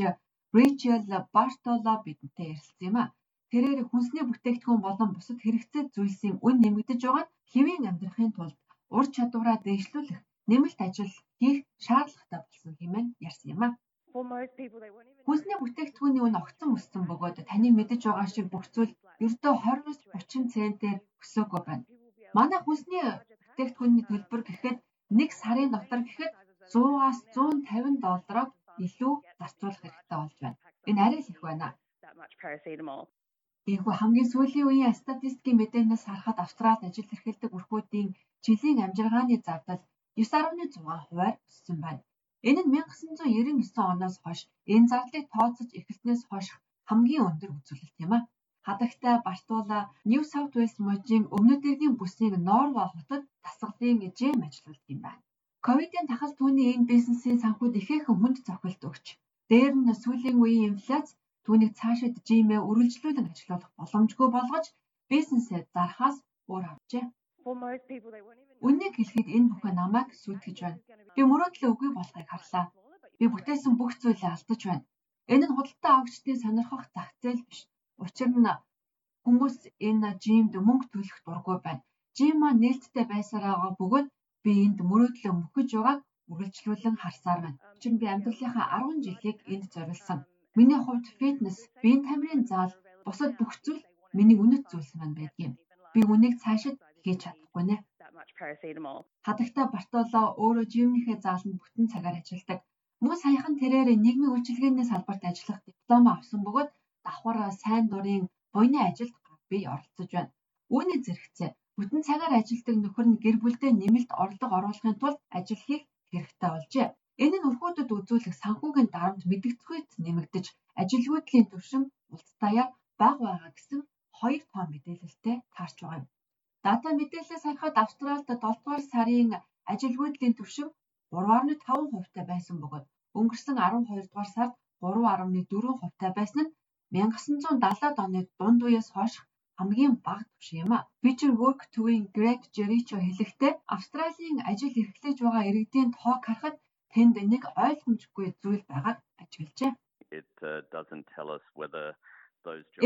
Рэйчел Бартоло бидэнтэй ярилцсан юм а. Тэрээр хүнсний бүтээгдэхүүн болон бусад хэрэгцээ зүйлсийн үн нэмэгдэж байгаа нь хэвийн амьдрахын тулд ур чадвараа дэвшлүүлэх нэмэлт ажил хийх шаардлагатай болсон хэмээн ярьсан юм а. Хүнсний бүтээгдэхүүний үн огцон өссөн бөгөөд таны мэдэж байгаа шиг бүх зүйл ердөө 20-30 центээр өсөөгүй байна. Манай хүнсний бүтээгдэхүүний төлбөр гэхэд нэг сарын дотор гэхэд 100-аас 150 доллараар илүү зарцуулах хэрэгтэй болж байна. Энэ арай л их байна. Ийхүү хамгийн сүүлийн үеийн статистикийн мэдээнээс харахад Австралид ажил эрхэлдэг өрхүүдийн жилийн амжиргааны зардал 9.6%-аар өссөн байна. Энэ нь 1999 оноос хойш энэ зардлыг тооцож эхэлснээс хойш хамгийн өндөр үзүүлэлт юм а. Хадагтай Бартула Нью Саут Уэльс мужийн өмнөд иргэний бүсийг Норва хотод дасгалын жим ажиллаулдаг юм байна. Ковидын тахал түүний энэ бизнесийн санхуд ихээхэн хүнд цохилт өгч, дээр нь сүүлийн үеийн инфляц түүнийг цаашид жимээ үргэлжлүүлэн ажиллах боломжгүй болгож бизнесээ зархаас өөр авчээ. Үннийг хэлэхэд энэ бүхэн намайг сүйтгэж байна. Би мөрөөдлөө үгүй болохыг харлаа. Би бүтээсэн бүх зүйлээ алдаж байна. Энэ нь худалдаа авагчдын сонирхох зах зээл биш. Учир нь хүмүүс энэ жимд мөнгө төлөх дургүй байна. Жим маань нээлттэй байсараа бөгөөд би энд мөрөөдлөө мөхөж байгааг үргэлжлүүлэн харсаар байна. Учир нь би амьдралынхаа 10 жилийг энд зориулсан. Миний хувьд фитнес, биеийн тамирын зал, бусад бүх зүйл миний үнэт зүйлс маань байдгийн. Би үнийг цаашид хийж чадахгүй нэ. Хадагта Бартоло өөрөө жимнийхээ зааланд бүтэн цагаар ажилладаг. Мөн саяхан тэрээр нийгмийн үйлчилгээний салбарт ажиллах диплом авсан бөгөөд давхар сайн дурын буйны ажилд бие оролцож байна. Үүний зэрэгцээ бүтэн цагаар ажилладаг нөхөр нь гэр бүлдээ нэмэлт орлого оруулахын тулд ажил хийх хэрэгтэй болжээ. Энэ нь өрхүүдэд үзүүлэх санхүүгийн дарамт мэдгэцгүйт нэмэгдэж ажилгүйдлийн түвшин улсдаяа бага байгаа гэсэн хоёр тоо мэдээлэлтэй таарч байгаа юм. Дата мэдээлэлээс харахад Австралид 7 дугаар сарын ажилгүйдлийн түвшин 3.5% таа байсан бөгөөд өнгөрсөн 12 дугаар сард 3.4% таа байсан нь 1970-ад оны дунд үеэс хойш хамгийн бага түвшин юм а. Future Work төвийн Greg Jericho хэлэхдээ Австралийн ажил эрхлэж байгаа иргэдийн тоог харахад тэнд нэг ойлгомжгүй зүйл байгааг ажиглажээ.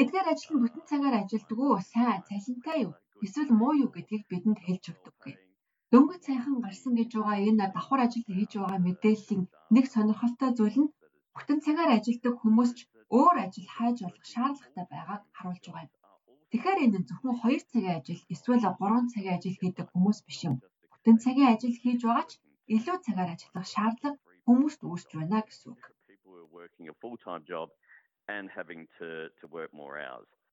Эдгээр ажил нь бүтэн цагаар ажилдаг уу, сайн, цалинтай юу, эсвэл муу юу гэдгийг бидэнд хэлж өгдөггүй. Дөнгөж сайхан гарсан гэж байгаа энэ давхар ажилд хийж байгаа мэдээллийн нэг сонирхолтой зүйл нь бүтэн цагаар ажилладаг хүмүүс ч өөр ажил хайж болох шаардлагатай байгааг харуулж байгаа юм. Тэгэхээр энэ зөвхөн 2 цагийн ажил эсвэл 3 цагийн ажил хийдэг хүмүүс биш юм. Бүтэн цагийн ажил хийж байгаа ч илүү цагаар ажиллах шаардлага хүмүүст үүсч байна гэсэн үг.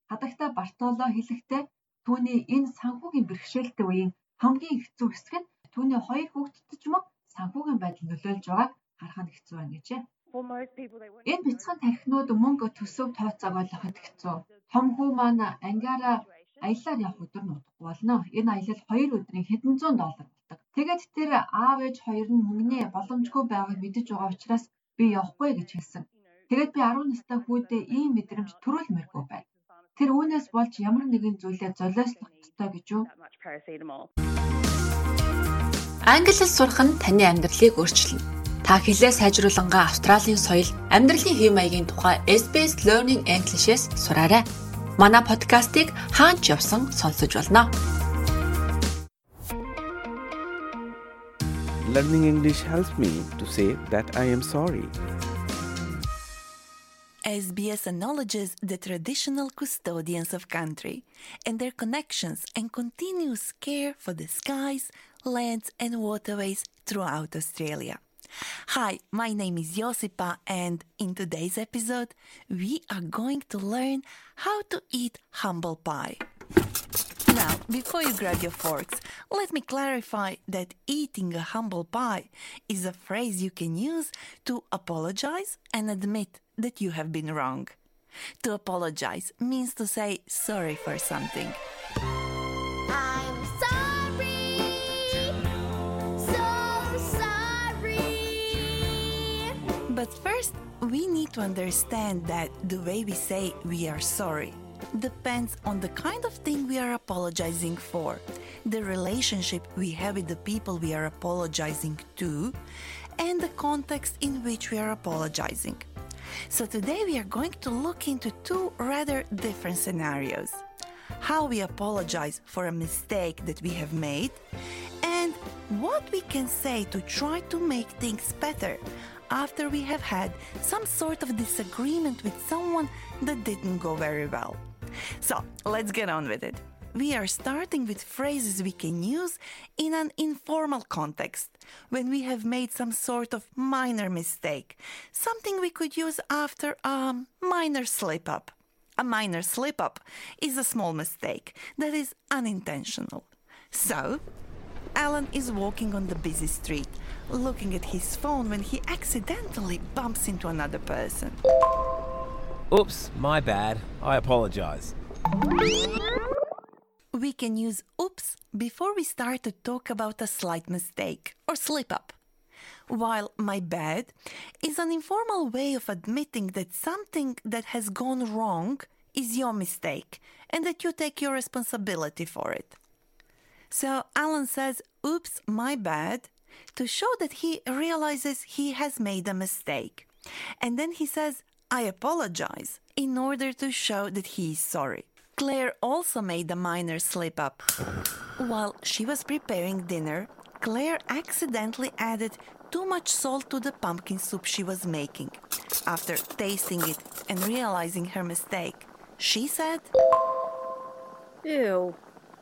Хадагта Бартоло хэлэхдээ түүний энэ санхүүгийн бэрхшээлтэй үеийн хамгийн хэцүү хэсэг нь түүний хоёр хүүхэдтэй ч мөн санхүүгийн байдал нөлөөлж байгааг харах нь хэцүү байна гэжээ. Энэ бяцхан тархинууд мөнгө төсөв тооцоог ойлгоход хэцүү. Том хүү маань ангиараа аяллаар явах өдөр нь удахгүй болно. Энэ аялал 2 өдрийн хэдэн зуун доллар болдог. Тэгээд тэр аав ээж хоёр нь мөнгөний боломжгүй байгааг мэдэж байгаа учраас би явахгүй гэж хэлсэн. Тэгээд би 10 настай хүүдээ ийм мэдрэмж төрүүлмээргүй байна. Тэр үүнээс болж ямар нэгэн зүйлээ золиослох ёстой гэж юу? Англи хэл сурах нь таны амьдралыг өөрчилнө. Та хэлээ сайжруулангаа Австралийн соёл, амьдралын хэв маягийн тухай SBS Learning English-с сураарай. Манай подкастыг хаач явсан сонсож болно. Learning English helps me to say that I am sorry. SBS acknowledges the traditional custodians of country and their connections and continuous care for the skies, lands, and waterways throughout Australia. Hi, my name is Josipa, and in today's episode, we are going to learn how to eat humble pie. Now, before you grab your forks, let me clarify that eating a humble pie is a phrase you can use to apologize and admit that you have been wrong. To apologize means to say sorry for something. But first, we need to understand that the way we say we are sorry depends on the kind of thing we are apologizing for, the relationship we have with the people we are apologizing to, and the context in which we are apologizing. So today we are going to look into two rather different scenarios. How we apologize for a mistake that we have made and what we can say to try to make things better after we have had some sort of disagreement with someone that didn't go very well. So let's get on with it. We are starting with phrases we can use in an informal context when we have made some sort of minor mistake, something we could use after a minor slip up. A minor slip up is a small mistake that is unintentional. So, Alan is walking on the busy street, looking at his phone when he accidentally bumps into another person. Oops, my bad. I apologize. We can use oops before we start to talk about a slight mistake or slip up. While my bad is an informal way of admitting that something that has gone wrong is your mistake and that you take your responsibility for it. So Alan says, oops, my bad, to show that he realizes he has made a mistake. And then he says, I apologize, in order to show that he is sorry. Claire also made a minor slip up. While she was preparing dinner, Claire accidentally added too much salt to the pumpkin soup she was making. After tasting it and realizing her mistake, she said, Ew,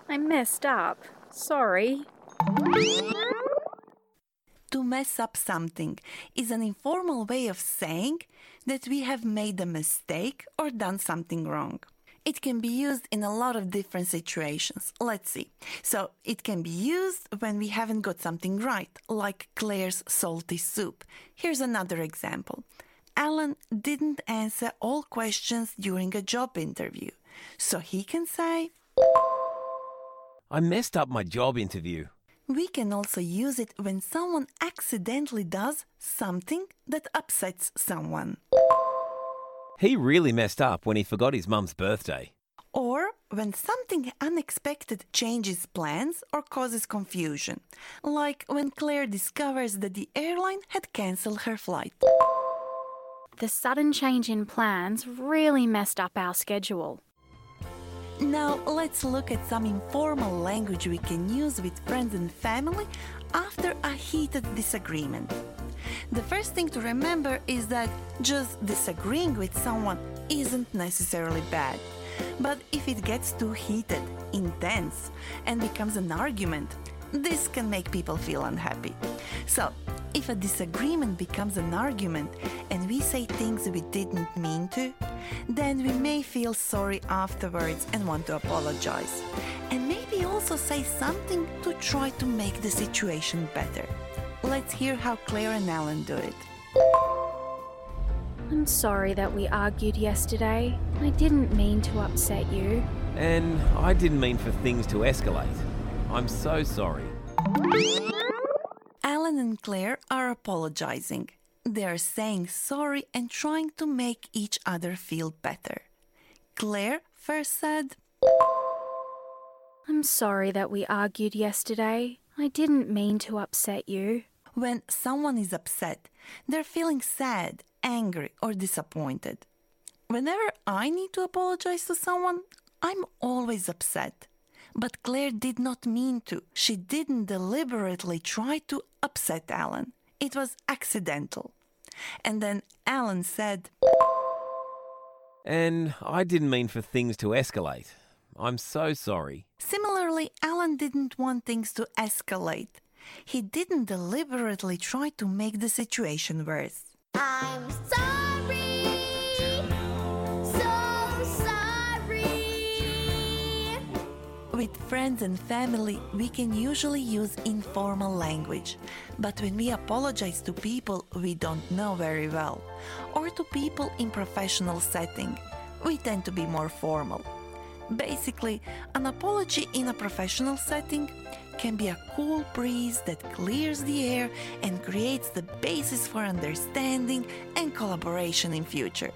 I messed up. Sorry. To mess up something is an informal way of saying that we have made a mistake or done something wrong. It can be used in a lot of different situations. Let's see. So, it can be used when we haven't got something right, like Claire's salty soup. Here's another example Alan didn't answer all questions during a job interview. So, he can say, I messed up my job interview. We can also use it when someone accidentally does something that upsets someone. He really messed up when he forgot his mum's birthday. Or when something unexpected changes plans or causes confusion, like when Claire discovers that the airline had cancelled her flight. The sudden change in plans really messed up our schedule. Now, let's look at some informal language we can use with friends and family after a heated disagreement. The first thing to remember is that just disagreeing with someone isn't necessarily bad. But if it gets too heated, intense, and becomes an argument, this can make people feel unhappy. So, if a disagreement becomes an argument and we say things we didn't mean to, then we may feel sorry afterwards and want to apologize. And maybe also say something to try to make the situation better. Let's hear how Claire and Alan do it. I'm sorry that we argued yesterday. I didn't mean to upset you. And I didn't mean for things to escalate. I'm so sorry. Alan and Claire are apologizing. They are saying sorry and trying to make each other feel better. Claire first said, I'm sorry that we argued yesterday. I didn't mean to upset you. When someone is upset, they're feeling sad, angry, or disappointed. Whenever I need to apologize to someone, I'm always upset. But Claire did not mean to. She didn't deliberately try to upset Alan. It was accidental. And then Alan said, And I didn't mean for things to escalate. I'm so sorry. Similarly, Alan didn't want things to escalate. He didn't deliberately try to make the situation worse. I'm sorry. With friends and family, we can usually use informal language. But when we apologize to people we don't know very well, or to people in professional setting, we tend to be more formal. Basically, an apology in a professional setting can be a cool breeze that clears the air and creates the basis for understanding and collaboration in future.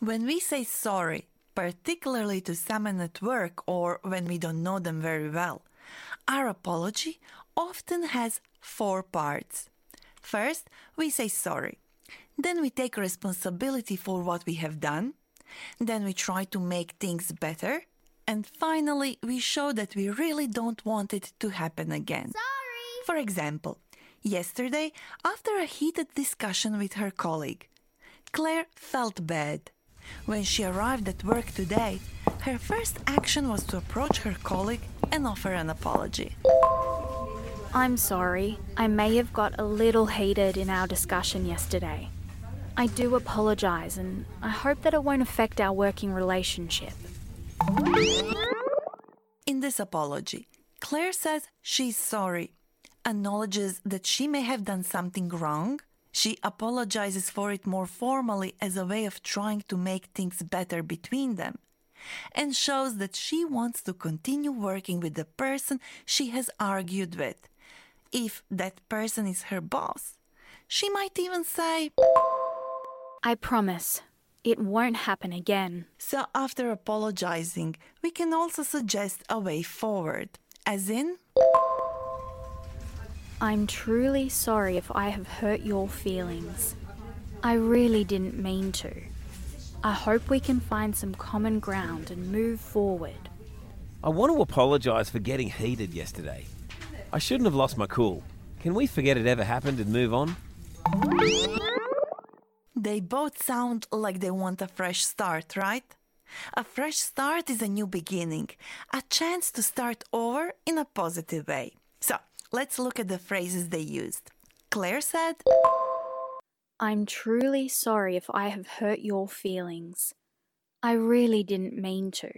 When we say sorry, particularly to someone at work or when we don't know them very well, our apology often has four parts. First, we say sorry. Then we take responsibility for what we have done. Then we try to make things better. And finally, we show that we really don't want it to happen again. Sorry. For example, yesterday, after a heated discussion with her colleague, Claire felt bad. When she arrived at work today, her first action was to approach her colleague and offer an apology. I'm sorry. I may have got a little heated in our discussion yesterday. I do apologise and I hope that it won't affect our working relationship. In this apology, Claire says she's sorry, acknowledges that she may have done something wrong. She apologizes for it more formally as a way of trying to make things better between them, and shows that she wants to continue working with the person she has argued with. If that person is her boss, she might even say, I promise it won't happen again. So, after apologizing, we can also suggest a way forward, as in, I'm truly sorry if I have hurt your feelings. I really didn't mean to. I hope we can find some common ground and move forward. I want to apologise for getting heated yesterday. I shouldn't have lost my cool. Can we forget it ever happened and move on? They both sound like they want a fresh start, right? A fresh start is a new beginning, a chance to start over in a positive way. Let's look at the phrases they used. Claire said, I'm truly sorry if I have hurt your feelings. I really didn't mean to.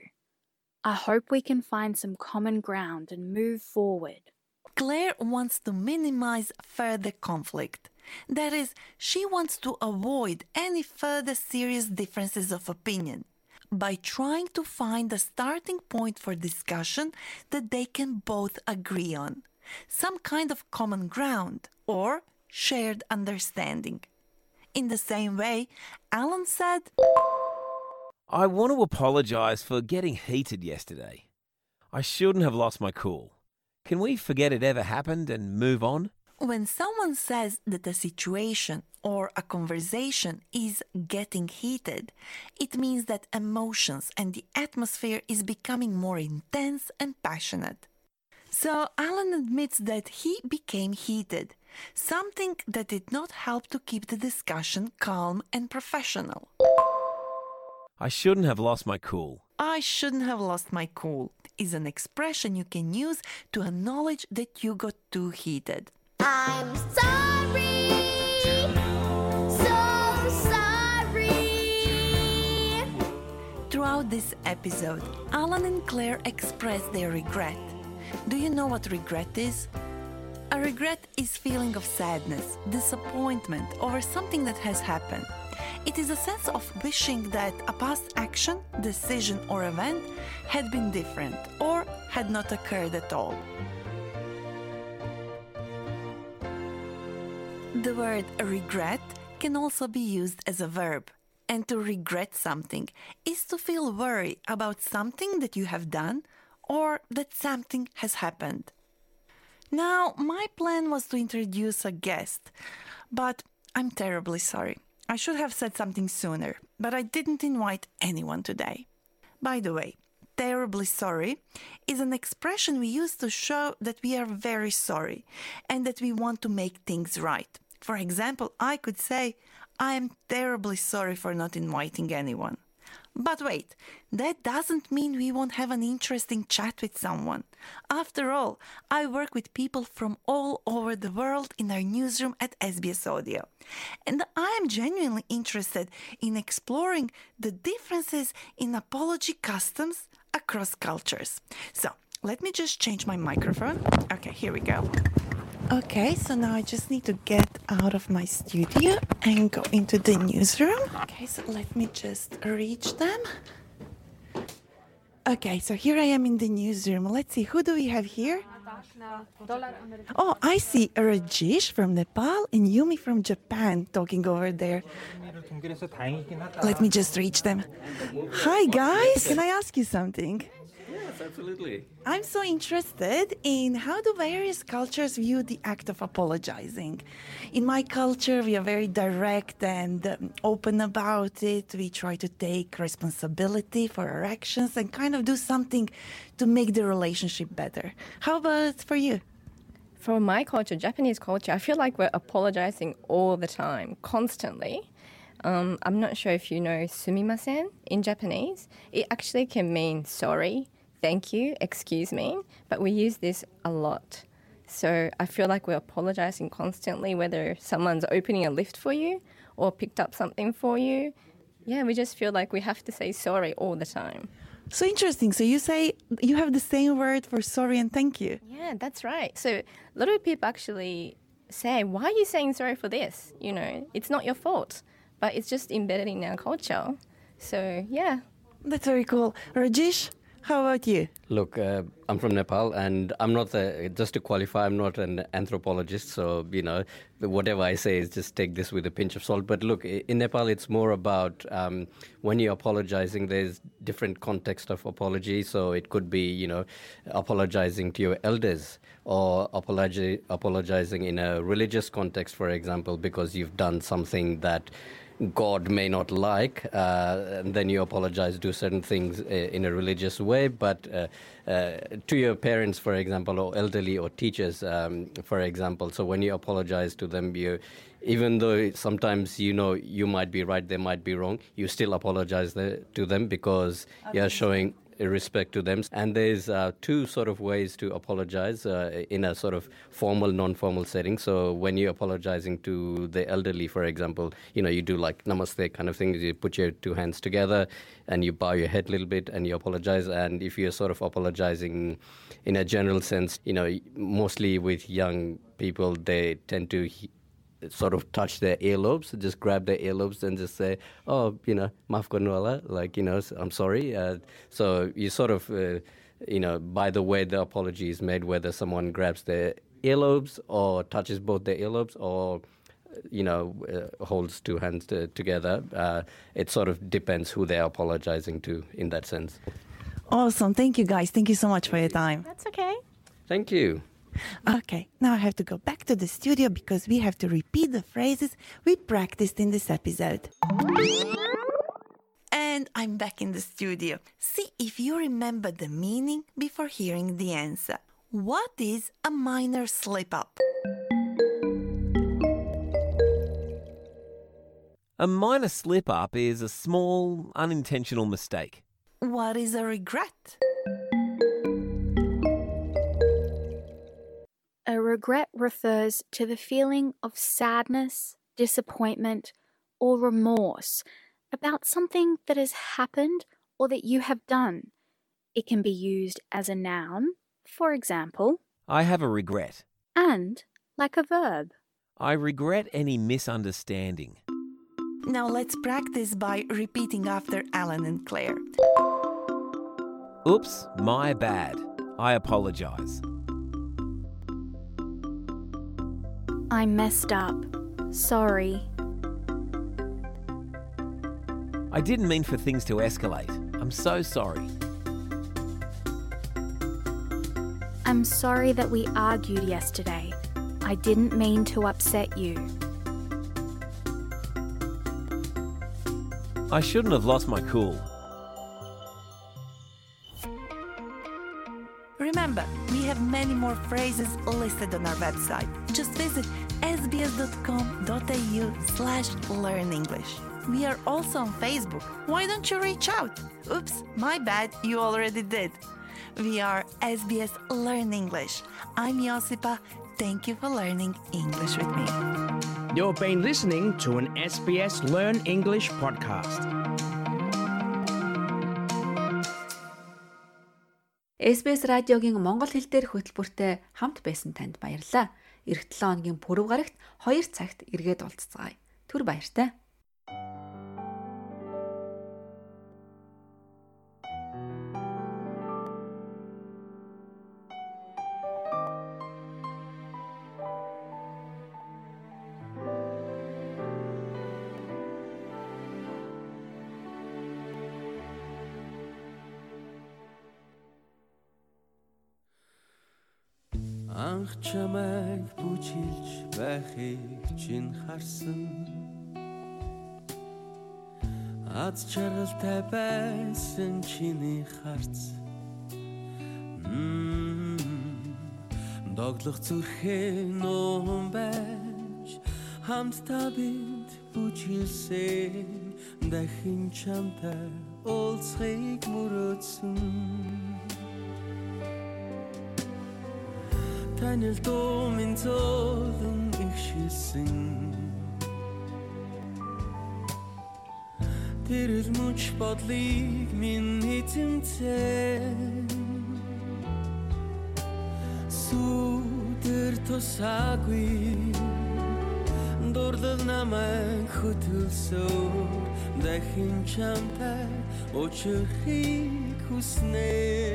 I hope we can find some common ground and move forward. Claire wants to minimize further conflict. That is, she wants to avoid any further serious differences of opinion by trying to find a starting point for discussion that they can both agree on, some kind of common ground or shared understanding. In the same way, Alan said, I want to apologise for getting heated yesterday. I shouldn't have lost my cool. Can we forget it ever happened and move on? When someone says that a situation or a conversation is getting heated, it means that emotions and the atmosphere is becoming more intense and passionate. So Alan admits that he became heated, something that did not help to keep the discussion calm and professional. I shouldn't have lost my cool. I shouldn't have lost my cool is an expression you can use to acknowledge that you got too heated. I'm sorry. So sorry. Throughout this episode, Alan and Claire express their regret. Do you know what regret is? A regret is feeling of sadness, disappointment over something that has happened. It is a sense of wishing that a past action, decision, or event had been different or had not occurred at all. The word regret can also be used as a verb. And to regret something is to feel worry about something that you have done or that something has happened. Now, my plan was to introduce a guest, but I'm terribly sorry. I should have said something sooner, but I didn't invite anyone today. By the way, terribly sorry is an expression we use to show that we are very sorry and that we want to make things right. For example, I could say, I am terribly sorry for not inviting anyone. But wait, that doesn't mean we won't have an interesting chat with someone. After all, I work with people from all over the world in our newsroom at SBS Audio. And I am genuinely interested in exploring the differences in apology customs across cultures. So, let me just change my microphone. Okay, here we go. Okay, so now I just need to get out of my studio and go into the newsroom. Okay, so let me just reach them. Okay, so here I am in the newsroom. Let's see, who do we have here? Oh, I see Rajesh from Nepal and Yumi from Japan talking over there. Let me just reach them. Hi, guys. Can I ask you something? Yes, absolutely. I'm so interested in how do various cultures view the act of apologizing. In my culture, we are very direct and um, open about it. We try to take responsibility for our actions and kind of do something to make the relationship better. How about for you? For my culture, Japanese culture, I feel like we're apologizing all the time, constantly. Um, I'm not sure if you know sumimasen in Japanese. It actually can mean sorry, thank you, excuse me, but we use this a lot. So I feel like we're apologizing constantly, whether someone's opening a lift for you or picked up something for you. Yeah, we just feel like we have to say sorry all the time. So interesting. So you say you have the same word for sorry and thank you. Yeah, that's right. So a lot of people actually say, Why are you saying sorry for this? You know, it's not your fault, but it's just embedded in our culture. So, yeah. That's very cool. Rajesh, how about you? Look, uh, I'm from Nepal, and I'm not. Just to qualify, I'm not an anthropologist, so you know, whatever I say is just take this with a pinch of salt. But look, in Nepal, it's more about um, when you're apologizing. There's different context of apology, so it could be you know, apologizing to your elders or apologi- apologizing in a religious context, for example, because you've done something that God may not like, uh, and then you apologize, do certain things uh, in a religious way. But uh, uh, to your parents, for example, or elderly or teachers, um, for example, so when you apologize to them, you, even though sometimes you know you might be right, they might be wrong, you still apologize to them because you're showing respect to them. And there's uh, two sort of ways to apologize uh, in a sort of formal, non-formal setting. So when you're apologizing to the elderly, for example, you know, you do like namaste kind of thing. You put your two hands together and you bow your head a little bit and you apologize. And if you're sort of apologizing in a general sense, you know, mostly with young people, they tend to he- sort of touch their earlobes, just grab their earlobes and just say, "Oh, you know, maaf karnu like you know, I'm sorry. Uh, so you sort of, uh, you know, by the way the apology is made, whether someone grabs their earlobes or touches both their earlobes or you know uh, holds two hands to, together uh, it sort of depends who they're apologizing to in that sense Awesome. Thank you, guys. Thank you so much for your time. That's okay. thank you Okay, now I have to go back to the studio because we have to repeat the phrases we practiced in this episode. And I'm back in the studio. See if you remember the meaning before hearing the answer. What is a minor slip up? A minor slip up is a small, unintentional mistake. What is a regret? A regret refers to the feeling of sadness, disappointment, or remorse about something that has happened or that you have done. It can be used as a noun, for example, I have a regret. and like a verb. I regret any misunderstanding. Now let's practice by repeating after Alan and Claire. Oops, my bad. I apologise. I messed up. Sorry. I didn't mean for things to escalate. I'm so sorry. I'm sorry that we argued yesterday. I didn't mean to upset you. I shouldn't have lost my cool. Many more phrases listed on our website. Just visit sbs.com.au slash learn English. We are also on Facebook. Why don't you reach out? Oops, my bad, you already did. We are SBS Learn English. I'm Josipa. Thank you for learning English with me. You've been listening to an SBS Learn English podcast. SBS радиогийн Монгол хэл дээрх хөтөлбөртэй хамт байсан танд баярлалаа. Ирэх 7 хоногийн пүрэв гарагт 2 цагт эргээд уулзцагаая. Түр баяртай. Чамайг бүжиглж байхыг чинь харсан. Аз чаргалтай байсан чиний харц. Доглох зүрхээ нуун байж хамтдаа бид бүжиглсэн дахин чамтай уулзахыг мөрөөдсөн Танил дуу минь зөөлөн ихшилсэн Тэрэл мөч бодлыг минь эзэмцэн Сүдэр тусаагүй Дурлал намайг хөтөлсөөр Дахин чамтай учрахыг хүснэ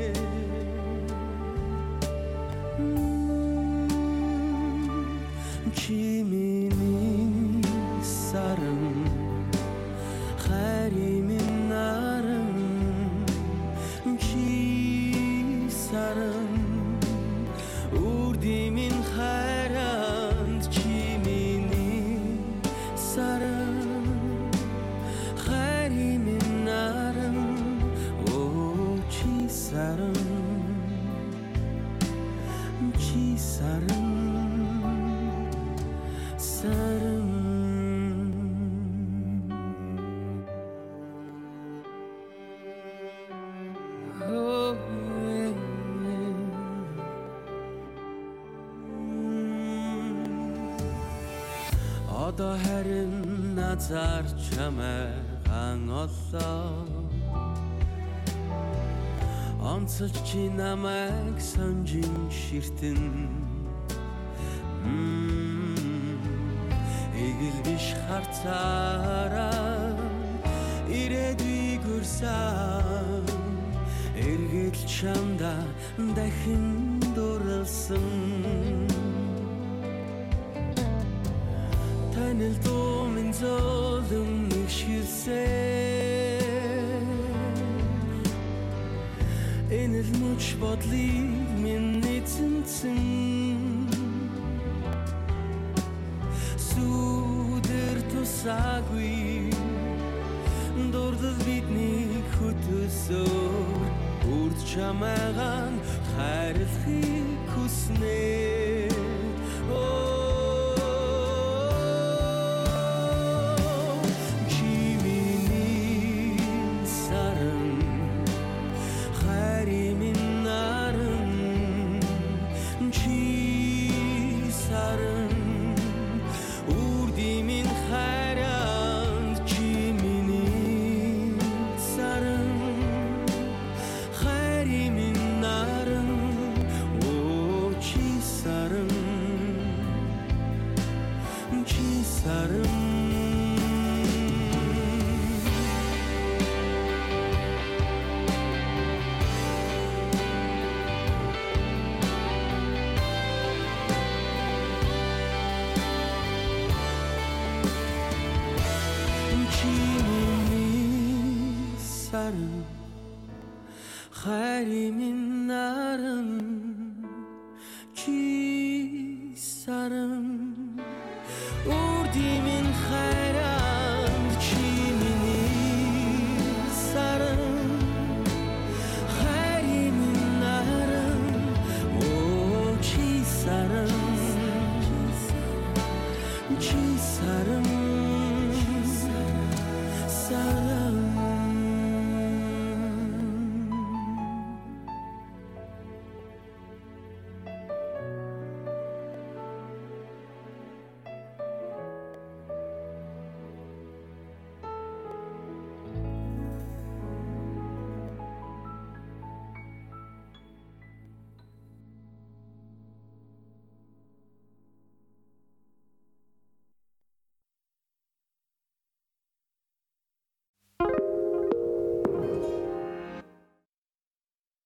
назар чамайг оллоо. Онцолж чи намайг сонжин ширтэн. Мм, Игэл биш харцаараа. Ирээдүй гөрсөн Эргэл чамда дахин дурлсан. Танил сүдэр тусаагүй дурдал бидний хөтөсөөр үрд чамайгаан хайрлахыг хүснэ